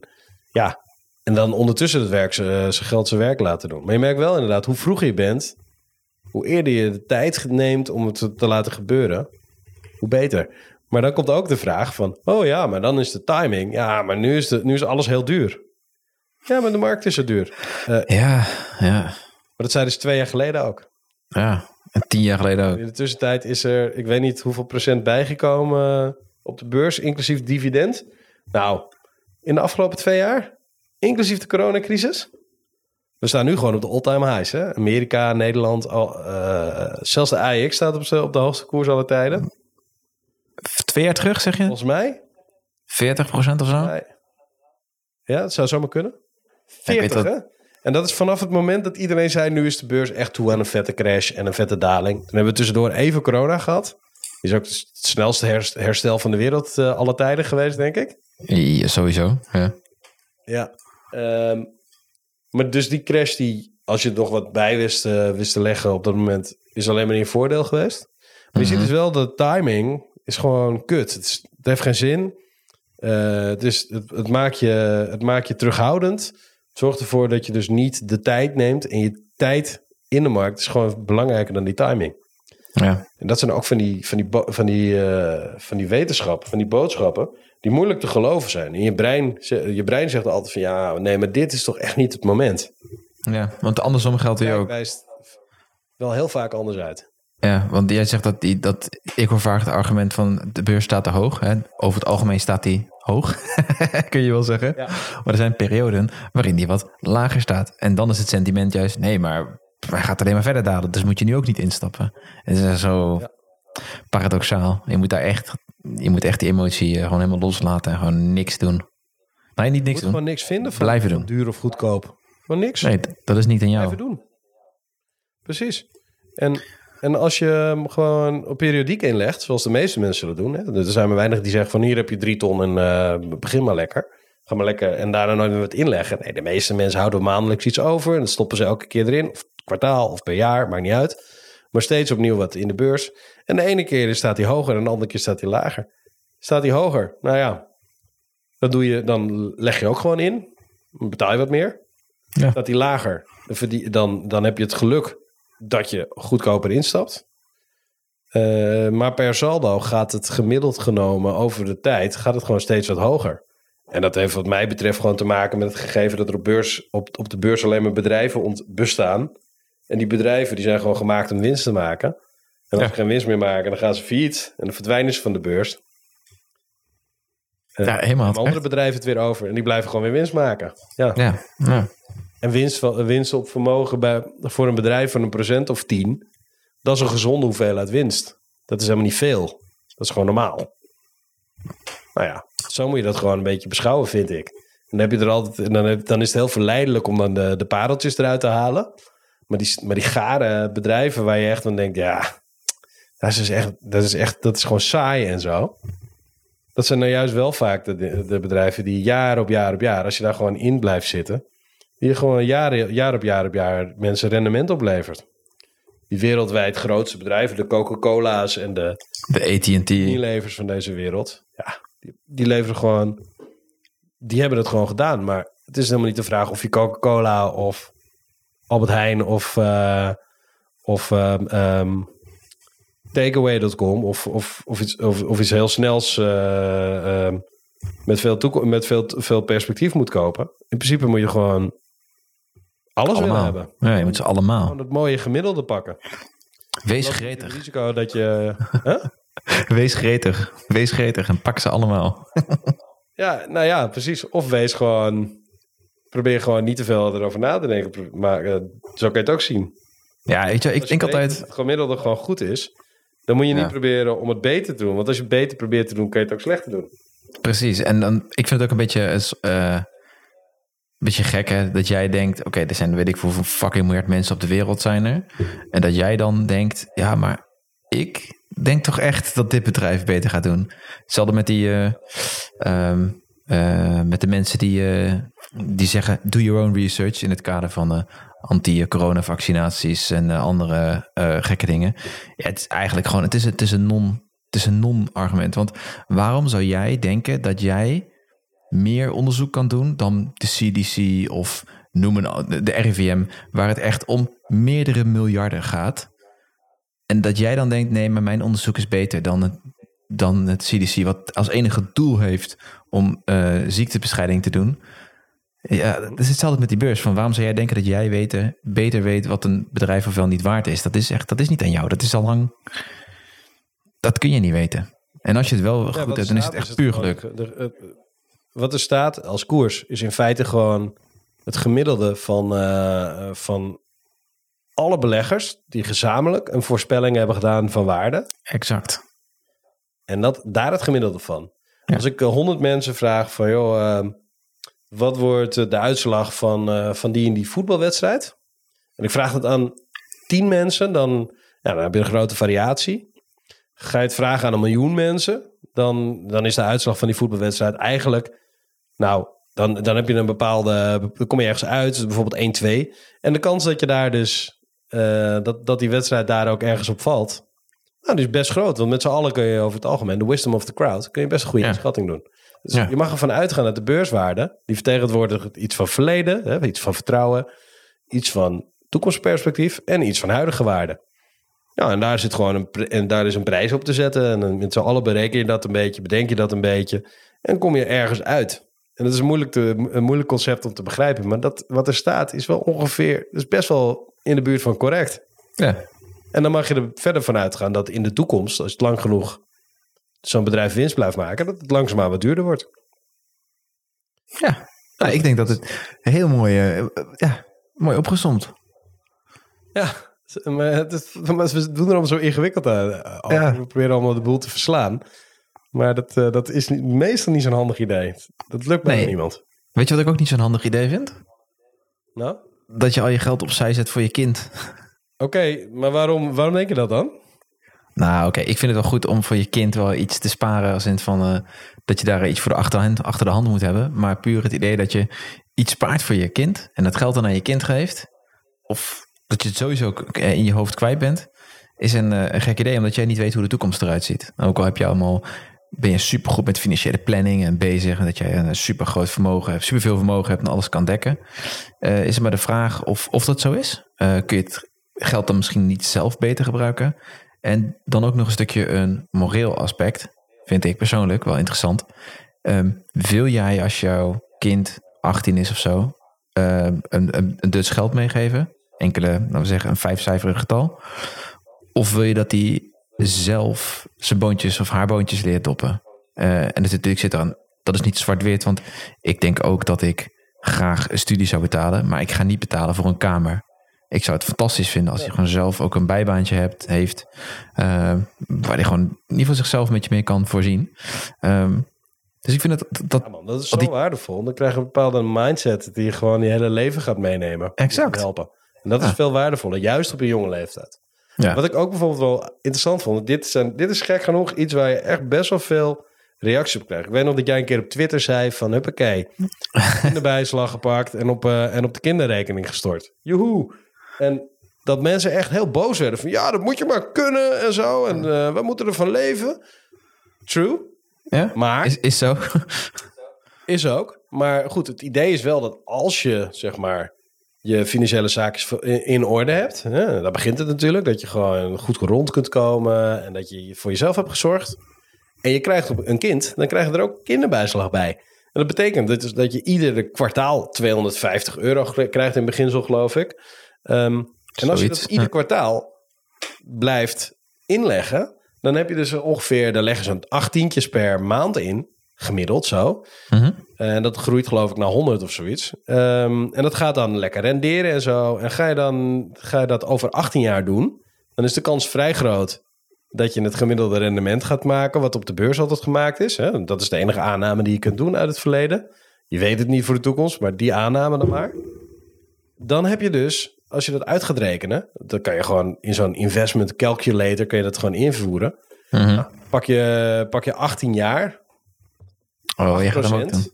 ja, en dan ondertussen het werk, zijn geld zijn werk laten doen. Maar je merkt wel inderdaad, hoe vroeger je bent, hoe eerder je de tijd neemt om het te, te laten gebeuren, hoe beter. Maar dan komt ook de vraag van, oh ja, maar dan is de timing. Ja, maar nu is, de, nu is alles heel duur. Ja, maar de markt is zo duur. Eh, Ja, ja, maar dat zeiden ze twee jaar geleden ook. ja. En tien jaar geleden ook. In de tussentijd is er, ik weet niet hoeveel procent bijgekomen op de beurs, inclusief dividend. Nou, in de afgelopen twee jaar, inclusief de coronacrisis. We staan nu gewoon op de all-time highs. Hè? Amerika, Nederland, al, eh, zelfs de AEX staat op, op de hoogste koers aller tijden. Twee jaar terug, zeg je? Volgens mij. 40 procent of zo? Nee. Ja, dat zou zomaar kunnen. Ik weet 40, dat- hè? En dat is vanaf het moment dat iedereen zei... nu is de beurs echt toe aan een vette crash en een vette daling. Toen hebben we tussendoor even corona gehad. Is ook het snelste herst- herstel van de wereld eh alle tijden geweest, denk ik. Ja, sowieso. Ja. Ja. Ehm, maar dus die crash, die, als je er nog wat bij wist, eh, wist te leggen op dat moment... is alleen maar in je voordeel geweest. Maar je ziet dus wel, de timing is gewoon kut. Het, is- het heeft geen zin. Eh, het, is, het, het, maakt je, het maakt je terughoudend. Het zorgt ervoor dat je dus niet de tijd neemt. En je tijd in de markt is gewoon belangrijker dan die timing. Ja. En dat zijn ook van die, van die, van die, eh, van die wetenschappen, van die boodschappen, die moeilijk te geloven zijn. En je brein, je brein zegt altijd van ja, nee, maar dit is toch echt niet het moment. ja, want andersom geldt Kijk, ook. wijst wel heel vaak anders uit. Ja, want jij zegt dat, die, dat ik hoor vaak het argument van de beurs staat te hoog. Hè? Over het algemeen staat die hoog, kun je wel zeggen. Ja. Maar er zijn perioden waarin die wat lager staat. En dan is het sentiment juist, nee, maar hij gaat alleen maar verder dalen. Dus moet je nu ook niet instappen. Het is zo Ja. paradoxaal. Je moet daar echt, je moet echt die emotie eh, gewoon helemaal loslaten en gewoon niks doen. Nee, niet niks doen. gewoon niks vinden van Blijven doen. duur of goedkoop. Gewoon niks. Nee, dat is niet aan jou. Blijven doen. Precies. En, en als je hem gewoon op periodiek inlegt, zoals de meeste mensen zullen doen. Hè, er zijn maar weinig die zeggen van hier heb je drie ton en eh, begin maar lekker. Ga maar lekker en daarna nooit meer wat inleggen. Nee, de meeste mensen houden maandelijks iets over en dat stoppen ze elke keer erin. Of kwartaal of per jaar, maakt niet uit. Maar steeds opnieuw wat in de beurs. En de ene keer staat hij hoger en de andere keer staat hij lager. Staat hij hoger? Nou ja, dat doe je, dan leg je ook gewoon in. Dan betaal je wat meer. Ja. Staat hij lager, dan, dan, heb je het geluk dat je goedkoper instapt. Eh, maar per saldo gaat het gemiddeld genomen over de tijd gaat het gewoon steeds wat hoger. En dat heeft wat mij betreft gewoon te maken met het gegeven dat er op, beurs, op, op de beurs alleen maar bedrijven ont, bestaan. En die bedrijven die zijn gewoon gemaakt om winst te maken. En als Ja. ze geen winst meer maken, dan gaan ze failliet en dan verdwijnen ze van de beurs. Ja, helemaal. Dan andere bedrijven het weer over en die blijven gewoon weer winst maken. Ja. Ja, ja. En winst, winst op vermogen bij, voor een bedrijf van een procent of tien, dat is een gezonde hoeveelheid winst. Dat is helemaal niet veel. Dat is gewoon normaal. Nou ja, zo moet je dat gewoon een beetje beschouwen, vind ik. En dan, heb je er altijd, en dan, heb- dan is het heel verleidelijk om dan de, de pareltjes eruit te halen. Maar die, maar die gare bedrijven waar je echt van denkt, ja, dat is, dus echt, dat is echt, dat is gewoon saai en zo. Dat zijn nou juist wel vaak de, de bedrijven die jaar op jaar op jaar, als je daar gewoon in blijft zitten, die gewoon jaar, jaar op jaar op jaar mensen rendement oplevert. Die wereldwijd grootste bedrijven, de Coca-Cola's en de De AT&T. Unilevers van deze wereld, ja, die, die leveren gewoon, die hebben het gewoon gedaan. Maar het is helemaal niet de vraag of je Coca-Cola of Albert Heijn of, eh, of ehm, ehm, takeaway.com of, of, of, iets, of, of iets heel snels eh, ehm, met, veel, met veel, veel perspectief moet kopen. In principe moet je gewoon alles willen hebben. allemaal. Ja, je moet ze allemaal. Gewoon het mooie gemiddelde pakken. Wees Het gretig. risico dat je... Huh? Wees gretig. Wees gretig en pak ze allemaal. Ja, nou ja, precies. Of wees gewoon... Probeer gewoon niet te veel erover na te denken. Maar eh, zo kan je het ook zien. Ja, weet je, ik denk altijd... dat het gemiddelde gewoon goed is... dan moet je niet Ja. proberen om het beter te doen. Want als je het beter probeert te doen... kan je het ook slechter doen. Precies. En dan, ik vind het ook een beetje, eh, een beetje gek hè, dat jij denkt... Oké, er zijn weet ik hoeveel fucking miljard mensen op de wereld zijn er. En dat jij dan denkt... Ja, maar ik denk toch echt dat dit bedrijf beter gaat doen. Hetzelfde met die... eh, ehm, eh, met de mensen die, eh, die zeggen... Do your own research in het kader van... anti-corona-vaccinaties en eh, andere eh, gekke dingen. Het is eigenlijk gewoon, het is, het is een non- het is een non-argument. Want waarom zou jij denken dat jij meer onderzoek kan doen dan de CDC of noem een, de RIVM, waar het echt om meerdere miljarden gaat? En dat jij dan denkt, nee, maar mijn onderzoek is beter dan het, dan het CDC, wat als enige doel heeft om eh, ziektebescheiding te doen. Ja, dat is hetzelfde met die beurs. Van waarom zou jij denken dat jij weten, beter weet wat een bedrijf of wel niet waard is? Dat is echt, dat is niet aan jou. Dat is al lang. Dat kun je niet weten. En als je het wel Ja, goed hebt, dan is het echt puur geluk. eh, wat er staat als koers is in feite gewoon het gemiddelde van, eh, van alle beleggers die gezamenlijk een voorspelling hebben gedaan van waarde. Exact. En dat, daar het gemiddelde van. Ja. Als ik honderd mensen vraag van, joh, eh, wat wordt eh, de uitslag van, eh, van die en die voetbalwedstrijd? En ik vraag dat aan tien mensen, dan, ja, dan heb je een grote variatie. Ga je het vragen aan een miljoen mensen, dan, dan is de uitslag van die voetbalwedstrijd eigenlijk, nou, dan, dan heb je een bepaalde, dan kom je ergens uit, dus bijvoorbeeld 1-2. En de kans dat je daar dus, eh, dat, dat die wedstrijd daar ook ergens op valt, nou, die is best groot. Want met z'n allen kun je over het algemeen, de wisdom of the crowd, kun je best een goede Ja. inschatting doen. Dus Ja. je mag ervan uitgaan dat de beurswaarde, die vertegenwoordigt iets van verleden, hè, iets van vertrouwen, iets van toekomstperspectief en iets van huidige waarde. Ja, en daar zit gewoon een, en daar is een prijs op te zetten. En met z'n allen bereken je dat een beetje, bedenk je dat een beetje. En kom je ergens uit. En dat is een moeilijk, te, een moeilijk concept om te begrijpen. Maar dat, wat er staat is wel ongeveer, is best wel in de buurt van correct. Ja. En dan mag je er verder van uitgaan dat in de toekomst, als het lang genoeg zo'n bedrijf winst blijft maken, dat het langzaamaan wat duurder wordt. ja. Nou, ik denk dat het heel mooi, eh, ja, mooi opgezomd. Ja, maar, het is- maar we doen er allemaal zo ingewikkeld aan. Ja. We proberen allemaal de boel te verslaan. Maar dat, eh, dat is niet- meestal niet zo'n handig idee. Dat lukt Nee. niemand. Weet je wat ik ook niet zo'n handig idee vind? Nou, Dat je al je geld opzij zet voor je kind. oké, maar waarom, waarom denk je dat dan? Nou, oké, ik vind het wel goed om voor je kind wel iets te sparen. Als in van eh, dat je daar iets voor de achterhand, achter de hand moet hebben. Maar puur het idee dat je iets spaart voor je kind. En dat geld dan aan je kind geeft. Of dat je het sowieso in je hoofd kwijt bent. Is een, eh, een gek idee, omdat jij niet weet hoe de toekomst eruit ziet. Ook al heb je allemaal, ben je supergoed met financiële planning en bezig. En dat jij een super groot vermogen hebt, superveel vermogen hebt en alles kan dekken. Eh, is het maar de vraag of, of dat zo is. Kun je het geld dan misschien niet zelf beter gebruiken? En dan ook nog een stukje een moreel aspect, vind ik persoonlijk wel interessant. Ehm, wil jij als jouw kind 18 is of zo, ehm, een, een, geld meegeven? Enkele, laten we zeggen, een vijfcijferig getal. Of wil je dat hij zelf zijn boontjes of haar boontjes leert doppen? Eh, en dat, natuurlijk zit dan, dat is niet zwart-wit, want ik denk ook dat ik graag een studie zou betalen, maar ik ga niet betalen voor een kamer. Ik zou het fantastisch vinden als hij gewoon zelf ook een bijbaantje hebt, heeft. eh, waar hij gewoon in ieder geval zichzelf een beetje mee kan voorzien. Ehm, dus ik vind dat, dat Ja, man, dat is zo die- waardevol. Dan krijg je een bepaalde mindset die je gewoon je hele leven gaat meenemen. Exact. Helpen. En dat is Ja. veel waardevoller, juist op een jonge leeftijd. ja, Wat ik ook bijvoorbeeld wel interessant vond. Dit, zijn, dit is gek genoeg iets waar je echt best wel veel reacties op krijgt. Ik weet nog dat jij een keer op Twitter zei van... huppakee, kinderbijslag gepakt en op, eh, en op de kinderrekening gestort. Joehoe. En dat mensen echt heel boos werden van... ja, dat moet je maar kunnen en zo. En eh we moeten ervan leven. True, ja? maar... Is, is zo. Is ook. Maar goed, het idee is wel dat als je, zeg maar, je financiële zaakjes in orde hebt. Hè, daar begint het natuurlijk. Dat je gewoon goed rond kunt komen. En dat je voor jezelf hebt gezorgd. En je krijgt een kind. Dan krijg je er ook kinderbijslag bij. En dat betekent dat, dat je iedere kwartaal 250 euro krijgt in beginsel, geloof ik. Ehm, en als je dat ieder kwartaal blijft inleggen, dan heb je dus ongeveer, daar leggen ze een achttientjes per maand in, gemiddeld zo. Mhm. En dat groeit geloof ik naar 100 of zoiets. Ehm, en dat gaat dan lekker renderen en zo. En ga je, dan, ga je dat over 18 jaar doen, dan is de kans vrij groot dat je het gemiddelde rendement gaat maken, wat op de beurs altijd gemaakt is. Hè? Dat is de enige aanname die je kunt doen uit het verleden. Je weet het niet voor de toekomst, maar die aanname dan maar. Dan heb je dus, als je dat uit gaat rekenen, dan kan je gewoon in zo'n investment calculator kun je dat gewoon invoeren. Mhm. Pak je, pak je 18 jaar, Oh, je gaat hem ook 8%. doen.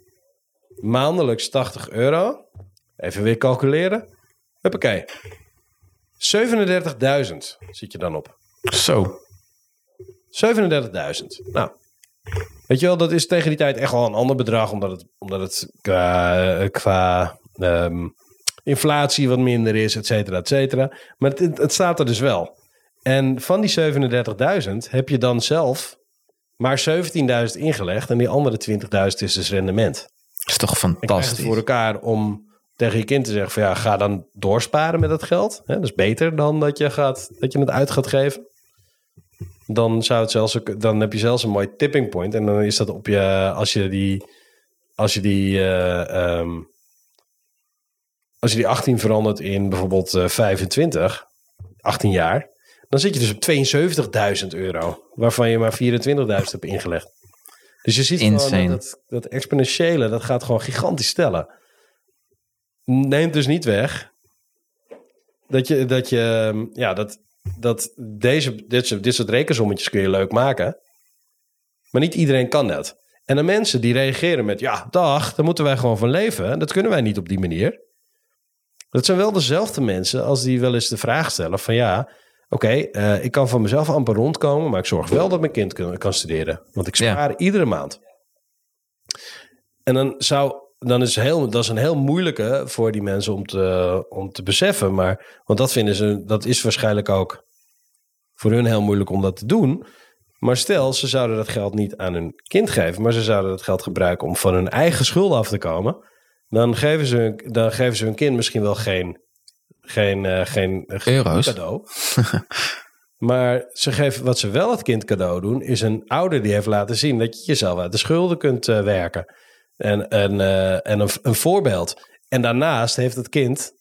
maandelijks 80 euro. Even weer calculeren. Huppakee. 37.000 zit je dan op. Zo. 37.000. Nou, weet je wel, dat is tegen die tijd echt wel een ander bedrag, omdat het, omdat het qua, qua ehm, inflatie wat minder is, et cetera, et cetera. Maar het, het staat er dus wel. En van die 37.000 heb je dan zelf maar 17.000 ingelegd en die andere 20.000 is dus rendement. Dat is toch fantastisch. voor elkaar om tegen je kind te zeggen van ja, ga dan doorsparen met dat geld. Hè, dat is beter dan dat je, gaat, dat je het uit gaat geven. Dan, zou het zelfs, ook- dan heb je zelfs een mooi tipping point. En dan is dat op je, als je die, als je die, ehm, als je die 18 verandert in bijvoorbeeld eh, 25, 18 jaar, dan zit je dus op 72.000 euro, waarvan je maar 24.000 hebt ingelegd. Dus je ziet Insane. gewoon dat, dat, exponentiële, dat gaat gewoon gigantisch stellen. Neemt dus niet weg dat je, dat je ehm, ja, dat, dat deze, dit, soort- dit soort rekensommetjes kun je leuk maken. Maar niet iedereen kan dat. En de mensen die reageren met, ja, dag, daar moeten wij gewoon van leven. Dat kunnen wij niet op die manier. Dat zijn wel dezelfde mensen als die wel eens de vraag stellen van, ja, oké, eh, ik kan van mezelf amper rondkomen, maar ik zorg wel dat mijn kind kan, kan studeren. Want ik Ja. spaar iedere maand. En dan zou, dan is heel, dat is een heel moeilijke voor die mensen om te, om te beseffen. Maar, want dat vinden ze, dat is waarschijnlijk ook voor hun heel moeilijk om dat te doen. Maar stel, ze zouden dat geld niet aan hun kind geven, maar ze zouden dat geld gebruiken om van hun eigen schulden af te komen. Dan geven ze, hun- dan geven ze hun kind misschien wel geen, geen, eh, geen, geen Euro's. cadeau. maar ze geven, wat ze wel het kind cadeau doen, is een ouder die heeft laten zien dat je jezelf uit de schulden kunt eh, werken. En, en, eh, en een, een voorbeeld. En daarnaast heeft het kind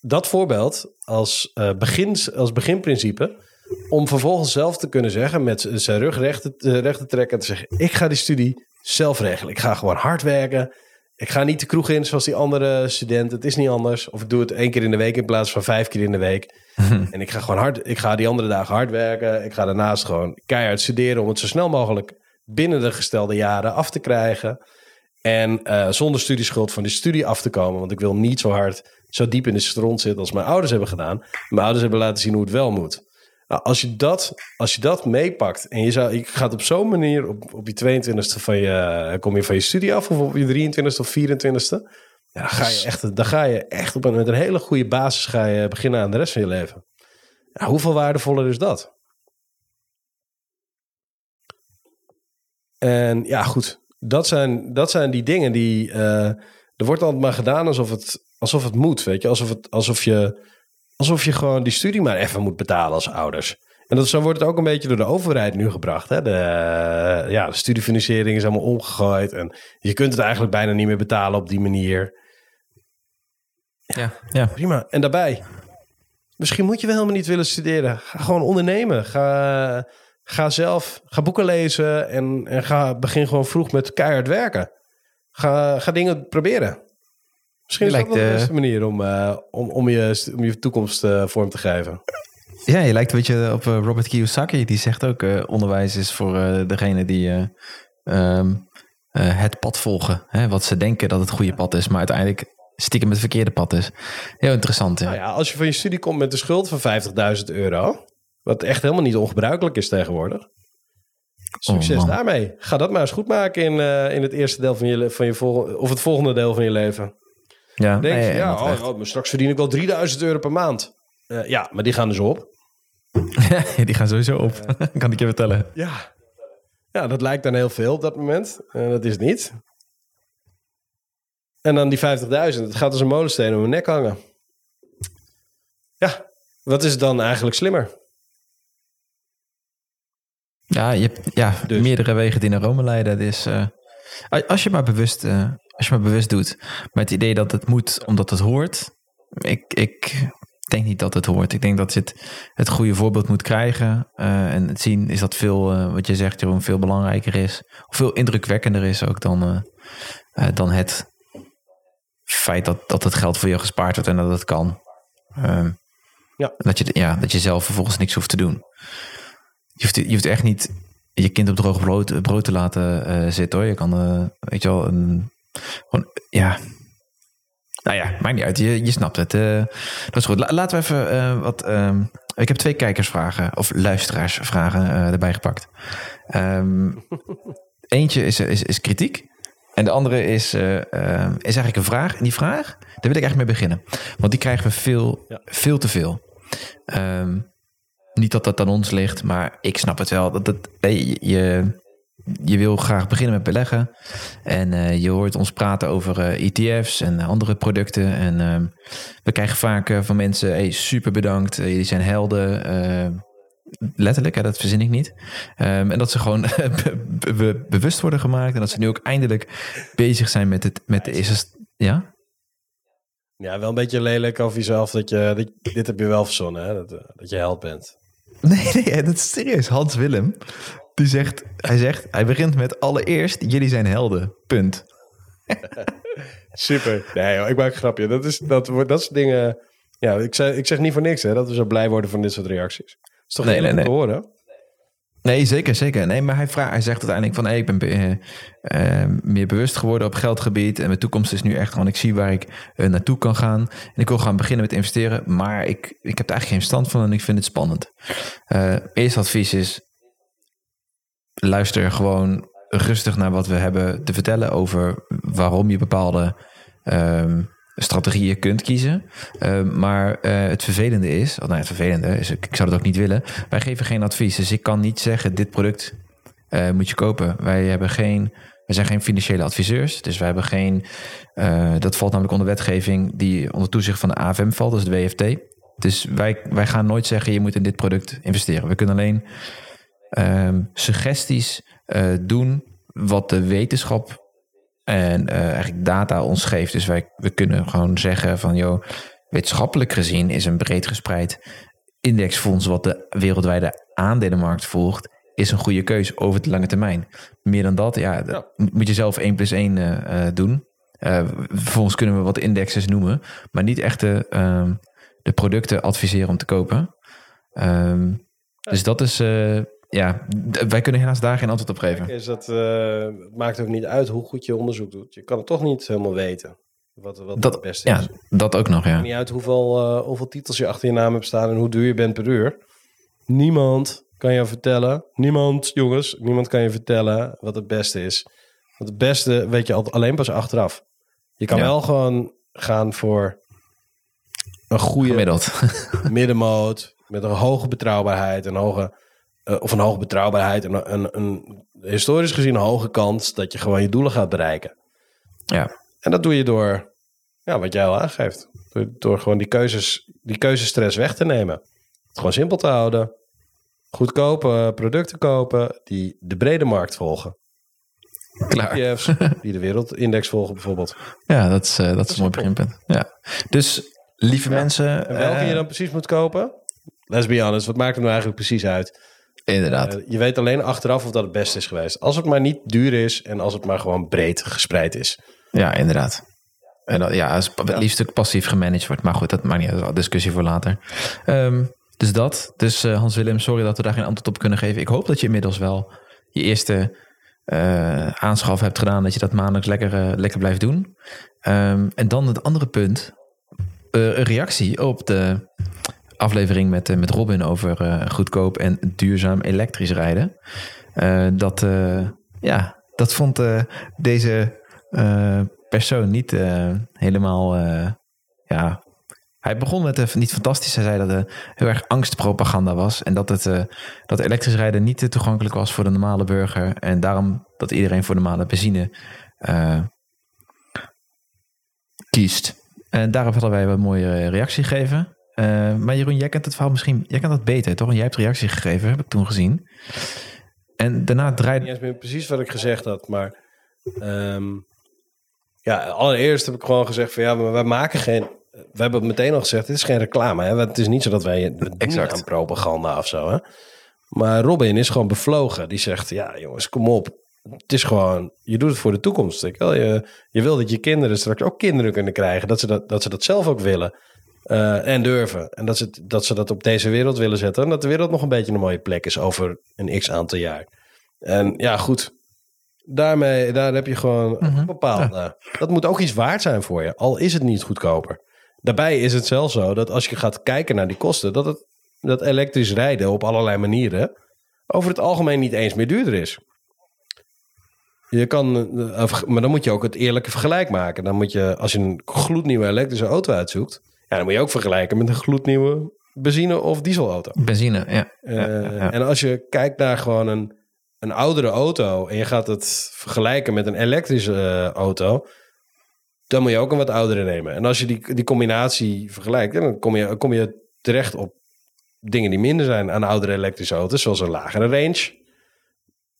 dat voorbeeld als, begin, als beginprincipe. Om vervolgens zelf te kunnen zeggen, met zijn rug recht te, recht te trekken. En te zeggen: Ik ga die studie zelf regelen. Ik ga gewoon hard werken. Ik ga niet de kroeg in zoals die andere studenten. Het is niet anders. Of ik doe het één keer in de week in plaats van vijf keer in de week. En ik ga gewoon hard. Ik ga die andere dagen hard werken. Ik ga daarnaast gewoon keihard studeren om het zo snel mogelijk binnen de gestelde jaren af te krijgen. En eh, zonder studieschuld van die studie af te komen. Want ik wil niet zo hard, zo diep in de stront zitten als mijn ouders hebben gedaan. Mijn ouders hebben laten zien hoe het wel moet. Nou, als, je dat, als je dat meepakt en je, zou, je gaat op zo'n manier op, op je 22e van je, kom je van je studie af of op je 23e of 24e. Ja, dan ga je echt, dan ga je echt op een, met een hele goede basis ga je beginnen aan de rest van je leven. Ja, hoeveel waardevoller is dat? En ja, goed. Dat zijn, dat zijn die dingen die. eh, er wordt altijd maar gedaan alsof het, alsof het moet. Weet je, alsof, het, alsof, je, alsof je gewoon die studie maar even moet betalen als ouders. En dat, zo wordt het ook een beetje door de overheid nu gebracht. Hè? De, ja, de studiefinanciering is allemaal omgegooid. En je kunt het eigenlijk bijna niet meer betalen op die manier. Ja, ja. Prima. En daarbij, misschien moet je wel helemaal niet willen studeren. Ga gewoon ondernemen. Ga, ga zelf, ga boeken lezen en, en ga, begin gewoon vroeg met keihard werken. Ga, ga dingen proberen. Misschien is Je dat wel de eh, beste manier om, eh, om, om, je, om je toekomst eh, vorm te geven. Ja, je lijkt een beetje op Robert Kiyosaki. Die zegt ook, onderwijs is voor degene die eh, ehm, eh, het pad volgen. Hè? Wat ze denken dat het goede pad is, maar uiteindelijk stiekem het verkeerde pad is. Heel interessant, ja. Nou ja, als je van je studie komt met een schuld van 50.000 euro, wat echt helemaal niet ongebruikelijk is tegenwoordig. Succes man. daarmee. Ga dat maar eens goed maken in, in het eerste deel van je, van je vol, of het volgende deel van je leven. Ja, Denk je, ja, dat oh, oh, maar straks verdien ik wel 3000 euro per maand. Eh, ja, maar die gaan dus op. die gaan sowieso op, kan ik je vertellen. Ja. ja, dat lijkt dan heel veel op dat moment. En dat is het niet. En dan die 50.000, het gaat als een molensteen om mijn nek hangen. Ja, wat is dan eigenlijk slimmer? Ja, je hebt ja, Dus. meerdere wegen die naar Rome leiden. Dus, eh, als je maar bewust, eh, als je maar bewust doet, met het idee dat het moet omdat het hoort. Ik, ik denk niet dat het hoort. Ik denk dat je het, het goede voorbeeld moet krijgen. eh, en het zien is dat veel, eh, wat je zegt, Jeroen, veel belangrijker is. Of veel indrukwekkender is ook dan, eh, dan het feit dat, dat het geld voor je gespaard wordt en dat het kan. Ehm, Ja. Dat, je, ja, dat je zelf vervolgens niks hoeft te doen. Je hoeft, je hoeft echt niet je kind op droog brood, brood te laten zitten hoor. Je kan, weet je wel, een, gewoon, ja, Nou ja, maakt niet uit. Je, je snapt het. Uh, dat is goed. La, laten we even uh, wat... Um, ik heb twee kijkersvragen of luisteraarsvragen uh, erbij gepakt. Um, eentje is, is, is kritiek. En de andere is, uh, uh, is eigenlijk een vraag. En die vraag, daar wil ik eigenlijk mee beginnen. Want die krijgen we veel, ja. veel te veel. Um, niet dat dat aan ons ligt, maar ik snap het wel. Dat het, je, je wil graag beginnen met beleggen. En uh, je hoort ons praten over ETF's en andere producten. En we krijgen vaak van mensen, hey, super bedankt, jullie zijn helden letterlijk, hè, dat verzin ik niet. Um, en dat ze gewoon be be bewust worden gemaakt. En dat ze nu ook eindelijk bezig zijn met, het, met de eerste... Ja? Ja, wel een beetje lelijk over jezelf. Dat je, dat, dit heb je wel verzonnen, hè? Dat, dat je held bent. Nee, nee, dat is serieus. Hans Willem, die zegt... Hij zegt, hij begint met allereerst, jullie zijn helden. Punt. Super. Nee, joh, ik maak een grapje. Dat is, dat, dat is dingen... Ja, ik zeg, ik zeg niet voor niks, hè. Dat we zo blij worden van dit soort reacties is toch nee, nee, nee. te horen? Nee, zeker, zeker. Nee, maar hij, vraagt, hij zegt uiteindelijk van... Hey, ik ben uh, uh, meer bewust geworden op geldgebied... en mijn toekomst is nu echt gewoon... ik zie waar ik uh, naartoe kan gaan... en ik wil gaan beginnen met investeren... maar ik, ik heb er eigenlijk geen stand van en ik vind het spannend. eerste advies is... luister gewoon rustig naar wat we hebben te vertellen... over waarom je bepaalde... Ehm, strategieën kunt kiezen. Uh, maar uh, het vervelende is, nou het vervelende is, ik zou het ook niet willen. Wij geven geen advies. Dus ik kan niet zeggen, dit product uh, moet je kopen. Wij hebben geen, wij zijn geen financiële adviseurs. Dus wij hebben geen, dat valt namelijk onder wetgeving die onder toezicht van de AFM valt, dus de WFT. Dus wij, wij gaan nooit zeggen, je moet in dit product investeren. We kunnen alleen ehm, suggesties doen wat de wetenschap en uh, eigenlijk data ons geeft. Dus wij we kunnen gewoon zeggen van joh, wetenschappelijk gezien is een breed gespreid indexfonds wat de wereldwijde aandelenmarkt volgt, is een goede keuze over de lange termijn. Meer dan dat, ja, ja. moet je zelf 1 plus 1 uh, uh, doen. vervolgens kunnen we wat indexes noemen, maar niet echt de, ehm, de producten adviseren om te kopen. Um, dus dat is ja, wij kunnen helaas daar geen antwoord op geven. Is dat, uh, het maakt ook niet uit hoe goed je onderzoek doet. Je kan het toch niet helemaal weten. Wat, wat dat, het beste is. Ja, dat ook nog, ja. Het maakt niet uit hoeveel, uh, hoeveel titels je achter je naam hebt staan en hoe duur je bent per uur. Niemand kan je vertellen, niemand, jongens, niemand kan je vertellen wat het beste is. Want het beste weet je alleen pas achteraf. Je kan ja. wel gewoon gaan voor een goede Gemiddeld. middenmoot met een hoge betrouwbaarheid, een hoge uh, of een hoge betrouwbaarheid en een, een, historisch gezien hoge kans dat je gewoon je doelen gaat bereiken. Ja. En dat doe je door, ja, wat jij al aangeeft, door, door gewoon die, keuzes, die keuzestress weg te nemen. Het gewoon simpel te houden. Goedkope producten kopen die de brede markt volgen. Klaar. ETF's die de wereldindex volgen bijvoorbeeld. Ja, dat is, uh, dat, dat is een mooi beginpunt. Ja. Dus lieve ja. mensen... En welke uh, je dan precies moet kopen? Let's be honest, wat maakt het nou eigenlijk precies uit? Inderdaad. Uh, je weet alleen achteraf of dat het beste is geweest. Als het maar niet duur is en als het maar gewoon breed gespreid is. Ja, inderdaad. En dat, ja, als het liefst ook passief gemanaged wordt. Maar goed, dat maakt niet uit. Discussie voor later. Um, dus dat. Dus uh, Hans-Willem, sorry dat we daar geen antwoord op kunnen geven. Ik hoop dat je inmiddels wel je eerste uh, aanschaf hebt gedaan. Dat je dat maandelijks lekker, lekker blijft doen. Um, en dan het andere punt. een reactie op de aflevering met, uh, met Robin over uh, goedkoop en duurzaam elektrisch rijden. Uh, dat, ja, dat vond deze persoon niet helemaal. ja, hij begon met niet fantastisch. Hij zei dat het heel erg angstpropaganda was. En dat, het, dat elektrisch rijden niet toegankelijk was voor de normale burger. En daarom dat iedereen voor normale benzine kiest. En daarop hadden wij een mooie reactie gegeven. Uh, maar Jeroen, jij kent het verhaal misschien, jij kent dat beter, toch? En jij hebt reactie gegeven, heb ik toen gezien. En daarna draaide... Niet eens meer precies wat ik gezegd had, maar... Um, ja, allereerst heb ik gewoon gezegd van ja, maar wij maken geen... We hebben het meteen al gezegd, dit is geen reclame. Hè? Het is niet zo dat wij exact aan propaganda of zo. Hè? Maar Robin is gewoon bevlogen. Die zegt, ja jongens, kom op. Het is gewoon, je doet het voor de toekomst. Ik wil. Je, je wil dat je kinderen straks ook kinderen kunnen krijgen. Dat ze dat, dat, ze dat zelf ook willen. Uh, en durven. En dat ze, dat ze dat op deze wereld willen zetten. En dat de wereld nog een beetje een mooie plek is over een x aantal jaar. En ja, goed. daarmee, daar heb je gewoon Mhm. een bepaalde... Dat moet ook iets waard zijn voor je, al is het niet goedkoper. Daarbij is het zelfs zo dat als je gaat kijken naar die kosten... dat, het, dat elektrisch rijden op allerlei manieren... over het algemeen niet eens meer duurder is. Je kan, eh, maar dan moet je ook het eerlijke vergelijk maken. Dan moet je, als je een gloednieuwe elektrische auto uitzoekt... Ja, dan moet je ook vergelijken met een gloednieuwe benzine- of dieselauto. Benzine, ja. Eh, Ja. En als je kijkt naar gewoon een, een oudere auto en je gaat het vergelijken met een elektrische eh, auto, dan moet je ook een wat oudere nemen. En als je die, die combinatie vergelijkt, dan kom je, kom je terecht op dingen die minder zijn aan oudere elektrische auto's, zoals een lagere range.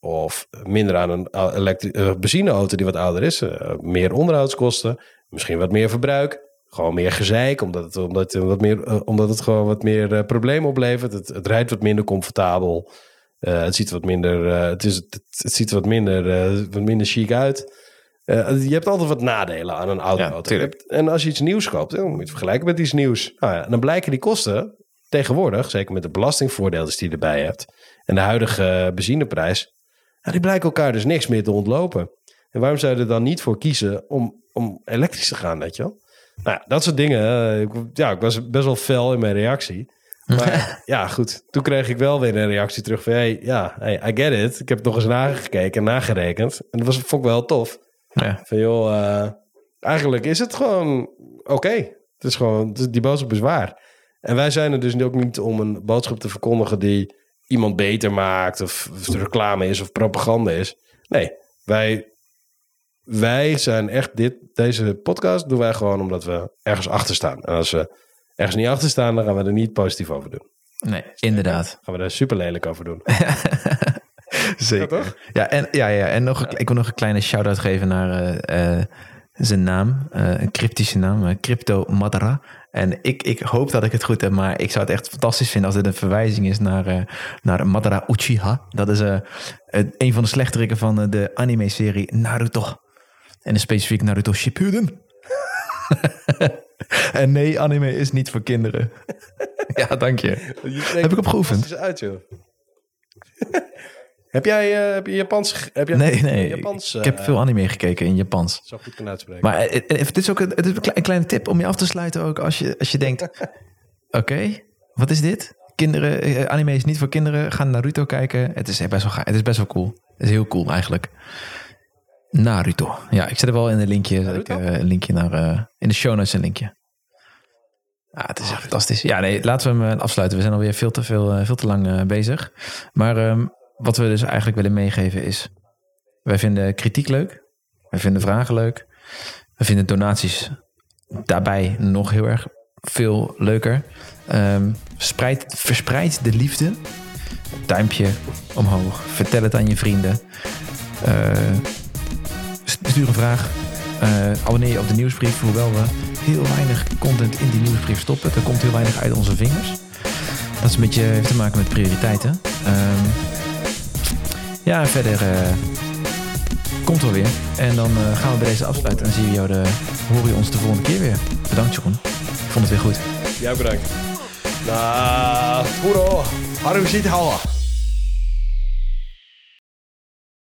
Of minder aan een elektri- eh, benzineauto die wat ouder is. meer onderhoudskosten, misschien wat meer verbruik. Gewoon meer gezeik, omdat het, omdat het, wat meer, eh, omdat het gewoon wat meer eh, problemen oplevert. Het, het rijdt wat minder comfortabel. Eh, het ziet wat minder, het, is, het, het ziet wat minder, wat minder chic uit. Je hebt altijd wat nadelen aan een oude Ja, auto. Hebt- en als je iets nieuws koopt, dan moet je het vergelijken met iets nieuws. Nou ja, dan blijken die kosten tegenwoordig, zeker met de belastingvoordeeltjes die je erbij hebt, en de huidige benzineprijs, die blijken elkaar dus niks meer te ontlopen. En waarom zou je er dan niet voor kiezen om, om elektrisch te gaan, weet je wel? Nou ja, dat soort dingen. eh, ik, ja, ik was best wel fel in mijn reactie. Maar ja, goed. Toen kreeg ik wel weer een reactie terug van... Hey, ja, hey, I get it. Ik heb het nog eens nagekeken en nagerekend. En dat was, vond ik wel tof. ja. Van joh, eh, eigenlijk is het gewoon oké. Het is gewoon, die boodschap is waar. En wij zijn er dus ook niet om een boodschap te verkondigen die iemand beter maakt, of, reclame is of propaganda is. Nee, wij, wij zijn echt dit, deze podcast doen wij gewoon omdat we ergens achter staan. En als we ergens niet achter staan, dan gaan we er niet positief over doen. Nee, inderdaad. Gaan we er super lelijk over doen. Zeker. Ja, toch? Ja, en, ja, ja, en nog, ik wil nog een kleine shout-out geven naar eh, eh, zijn naam. eh, een cryptische naam, Crypto Madara. En ik, ik hoop dat ik het goed heb, maar ik zou het echt fantastisch vinden als dit een verwijzing is naar, naar Madara Uchiha. Dat is een van de slechterikken van de anime-serie Naruto. En dan specifiek Naruto Shippuden. en nee, anime is niet voor kinderen. ja, dank je. Heb ik opgeoefend? Is uit, joh. heb jij eh, heb je Japans? Heb je Nee, nee. Japans, ik heb eh, veel anime gekeken in Japans. Zo goed kan uitspreken. Maar eh, het is ook een, het is een klei- een kleine tip om je af te sluiten ook als je, als je denkt... Oké, wat is dit? Kinderen, anime is niet voor kinderen. Ga Naruto kijken. Het is best wel, ga- het is best wel cool. Het is heel cool eigenlijk. Naruto. Ja, ik zet er wel in een linkje, zet ik, eh, een linkje naar, eh, in de show notes een linkje. Ja, het is echt fantastisch. Ja, nee, laten we hem eh, afsluiten. We zijn alweer veel te, veel, veel te lang bezig. Maar ehm, wat we dus eigenlijk willen meegeven is... Wij vinden kritiek leuk. Wij vinden vragen leuk. We vinden donaties daarbij nog heel erg veel leuker. Ehm, spreid, verspreid de liefde. Duimpje omhoog. Vertel het aan je vrienden. Eh, stuur een vraag. Eh, abonneer je op de nieuwsbrief. Hoewel we heel weinig content in die nieuwsbrief stoppen. Er komt heel weinig uit onze vingers. Dat is een beetje heeft te maken met prioriteiten. Ehm, ja, en verder eh, komt wel weer. En dan eh, gaan we bij deze afsluiten. En zien we jou de, horen je ons de volgende keer weer. Bedankt Jeroen. Ik vond het weer goed. Jij bedankt. Nou, haru ziet houden.